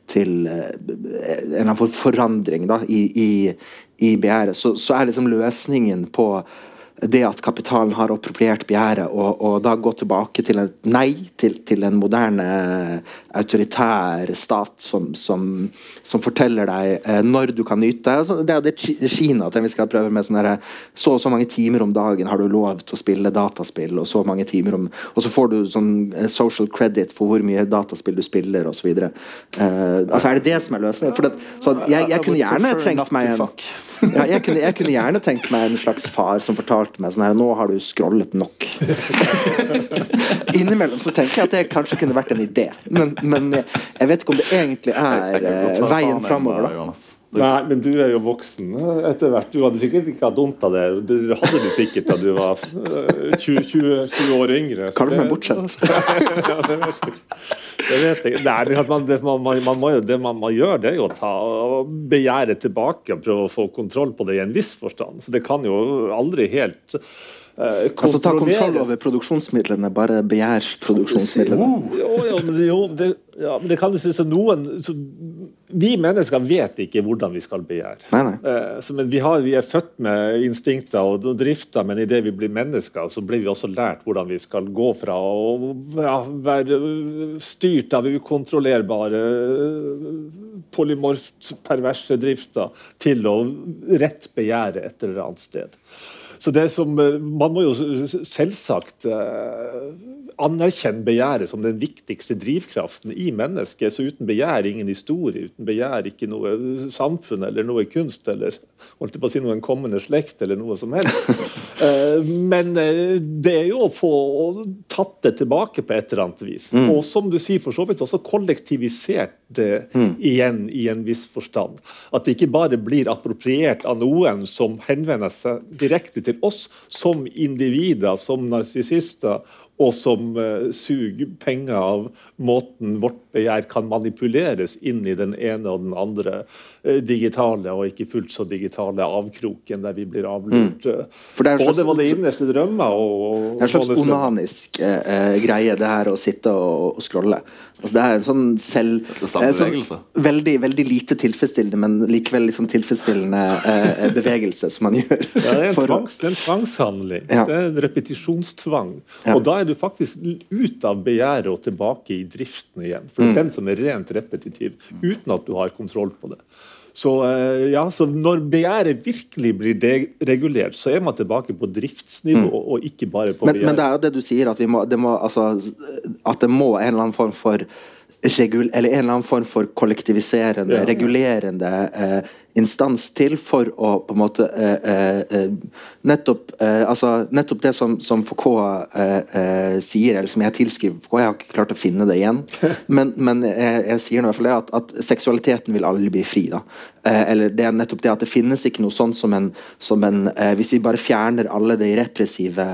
til uh, en eller annen form for forandring da, i, i, i begjæret. Så, så er liksom løsningen på det at kapitalen har appropriert begjæret, og, og, da gå tilbake til et nei til, til en moderne autoritær stat som, som, som, forteller deg eh, når du kan nyte. Altså, det er det Kina at vi skal prøve med sånn så og så mange timer om dagen har du lov til å spille dataspill, og så mange timer om Og så får du sånn eh, social credit for hvor mye dataspill du spiller, osv. Uh, eh, altså, er det det som er løsningen? For det, så jeg, jeg kunne gjerne trengt meg en ja, jeg, kunne, jeg, kunne, gjerne tenkt meg en slags far som fortalte meg sånn her Nå har du scrollet nok. Innimellom så tenker jeg at det kanskje kunne vært en idé, men, men jeg vet ikke om det egentlig er eh, veien framover. Nei, men du er jo voksen etter hvert. Du hadde sikkert ikke hatt vondt av det. Det hadde du sikkert da du var 20, 20, 20 år yngre. Kaller du meg bortskjemt? ja, det vet jeg. Det vet jeg. Nei, man, det, man, man, må, det man må gjøre, det er jo å ta begjæret begjære tilbake og prøve å få kontroll på det i en viss forstand. Så det kan jo aldri helt altså ta kontroll over produksjonsmidlene, bare begjærsproduksjonsmidlene. Jo, jo, men, jo, det, ja, men det kan du si så noen så, Vi mennesker vet ikke hvordan vi skal begjære. Nei, nei. Uh, så, vi, har, vi, er født med instinkter og, og drifter, men idet vi blir mennesker, så blir vi også lært hvordan vi skal gå fra å ja, være styrt av ukontrollerbare, polymorft perverse drifter til å rett begjære et eller annet sted. Så det som, eh, Man må jo selvsagt eh, anerkjenne begjæret som den viktigste drivkraften i mennesket. Så uten begjær ingen historie, uten begjær ikke noe samfunn eller noe kunst eller holdt på å si noen kommende slekt eller noe som helst. Eh, men det er jo å få tatt det tilbake på et eller annet vis. Mm. Og som du sier, for så vidt også kollektivisert det mm. igjen i en viss forstand. At det ikke bare blir appropriert av noen som henvender seg direkte til oss som individer, som narsissister, og som uh, suger penger av måten vårt begjær kan manipuleres inn i den ene og den andre uh, digitale og ikke fullt så digitale avkroken der vi blir avlurt. Mm. Både slags, hva det innerste drømmer og, og Det er en slags onanisk uh, greie, det her å sitte og, og scrolle. Altså, det er en sånn selv... Sånn, veldig, veldig lite tilfredsstillende, men likevel liksom tilfredsstillende bevegelse som man gjør. Ja, det er en, tvangs, det er en tvangshandling. Ja. Det er en repetisjonstvang. Ja. Og da er du faktisk ut av begjæret og tilbake i driften igjen. For mm. den som er rent repetitiv, uten at du har kontroll på det. Så, eh, ja, så når begjæret virkelig blir deregulert, så er man tilbake på driftsnivå, mm. og ikke bare på begjæret. Men det er jo det du sier, at, må, det må, altså, at det må en eller annen form for regul, eller en eller annen form for kollektiviserende, ja. regulerende eh, instans til for å på en måte eh, eh, eh nettopp, eh, altså, nettopp det som, som Foucault eh, sier, eller som jeg tilskriver Foucault, jeg har ikke klart å finne det igjen, men, men jeg, jeg, sier i hvert fall det at, at, seksualiteten vil aldri bli fri. da. Eller det er nettopp det at det finnes ikke noe sånt som en, som en Hvis vi bare fjerner alle de repressive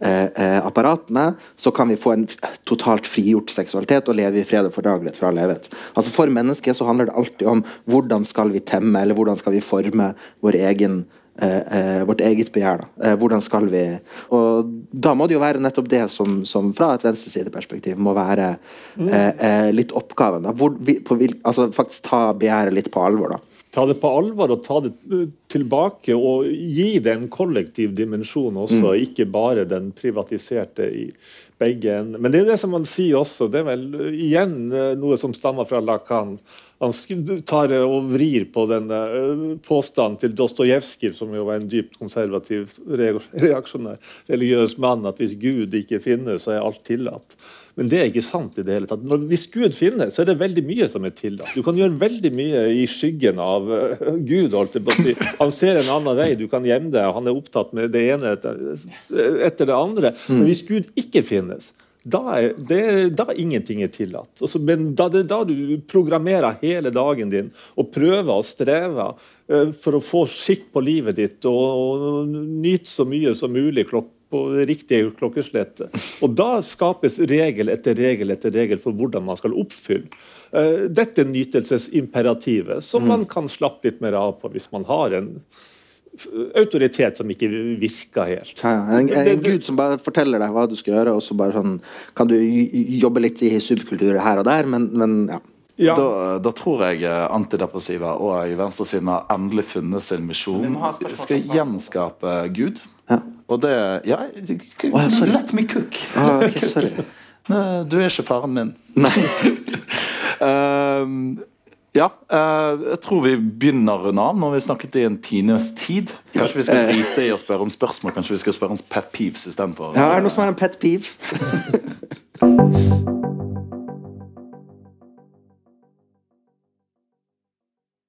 apparatene, så kan vi få en totalt frigjort seksualitet og leve i fred og fordragelighet for all evighet. Altså For mennesket så handler det alltid om hvordan skal vi temme, eller hvordan skal vi forme vår egen eh, eh, vårt eget begjær. Eh, hvordan skal vi Og da må det jo være nettopp det som, som fra et venstresideperspektiv må være mm. eh, eh, litt oppgaven. Hvor, på, altså faktisk ta begjæret litt på alvor. da ta det på alvor og ta det tilbake og gi det en kollektiv dimensjon også, mm. ikke bare den privatiserte i begge ender. Men det er det som man sier også, det er vel igjen noe som stammer fra Lacan han tar og vrir på denne påstanden til Dostojevskij, som jo var en dypt konservativ, reaksjonær religiøs mann, at hvis Gud ikke finnes, så er alt tillatt. Men det er ikke sant. i det hele tatt. Når, hvis Gud finnes, så er det veldig mye som er tillatt. Du kan gjøre veldig mye i skyggen av uh, Gud. Han ser en annen vei, du kan gjemme deg, han er opptatt med det ene etter, etter det andre. Men hvis Gud ikke finnes, da er, det, da ingenting er tillatt. Altså, men da det da du programmerer hele dagen din og prøver og strever uh, for å få skikk på livet ditt og, og nyte så mye som mulig klokk på riktige klokkeslettet. Og da skapes regel etter regel etter regel for hvordan man skal oppfylle uh, dette nytelsesimperativet, som mm. man kan slappe litt mer av på hvis man har en autoritet som ikke virker helt. Ja, en, en, en, gud som bare forteller deg hva du skal gjøre, og så bare sånn Kan du jobbe litt i subkulturer her og der, men, men ja. Ja. Da, da, tror jeg eh, antidepressiva og venstresiden har endelig funnet sin misjon. Vi skal gjenskape Gud. Ja. Og det Ja, oh, let me cook. Oh, okay, sorry. Du er ikke faren min. Nei. um, Ja, eh, jeg tror vi begynner å runde av. Når vi snakket i en times tid. Kanskje vi skal drite i å spørre om spørsmål. Kanskje vi skal spørre om pet peeves istedenfor. Ja, er det noe som er en pet peeve?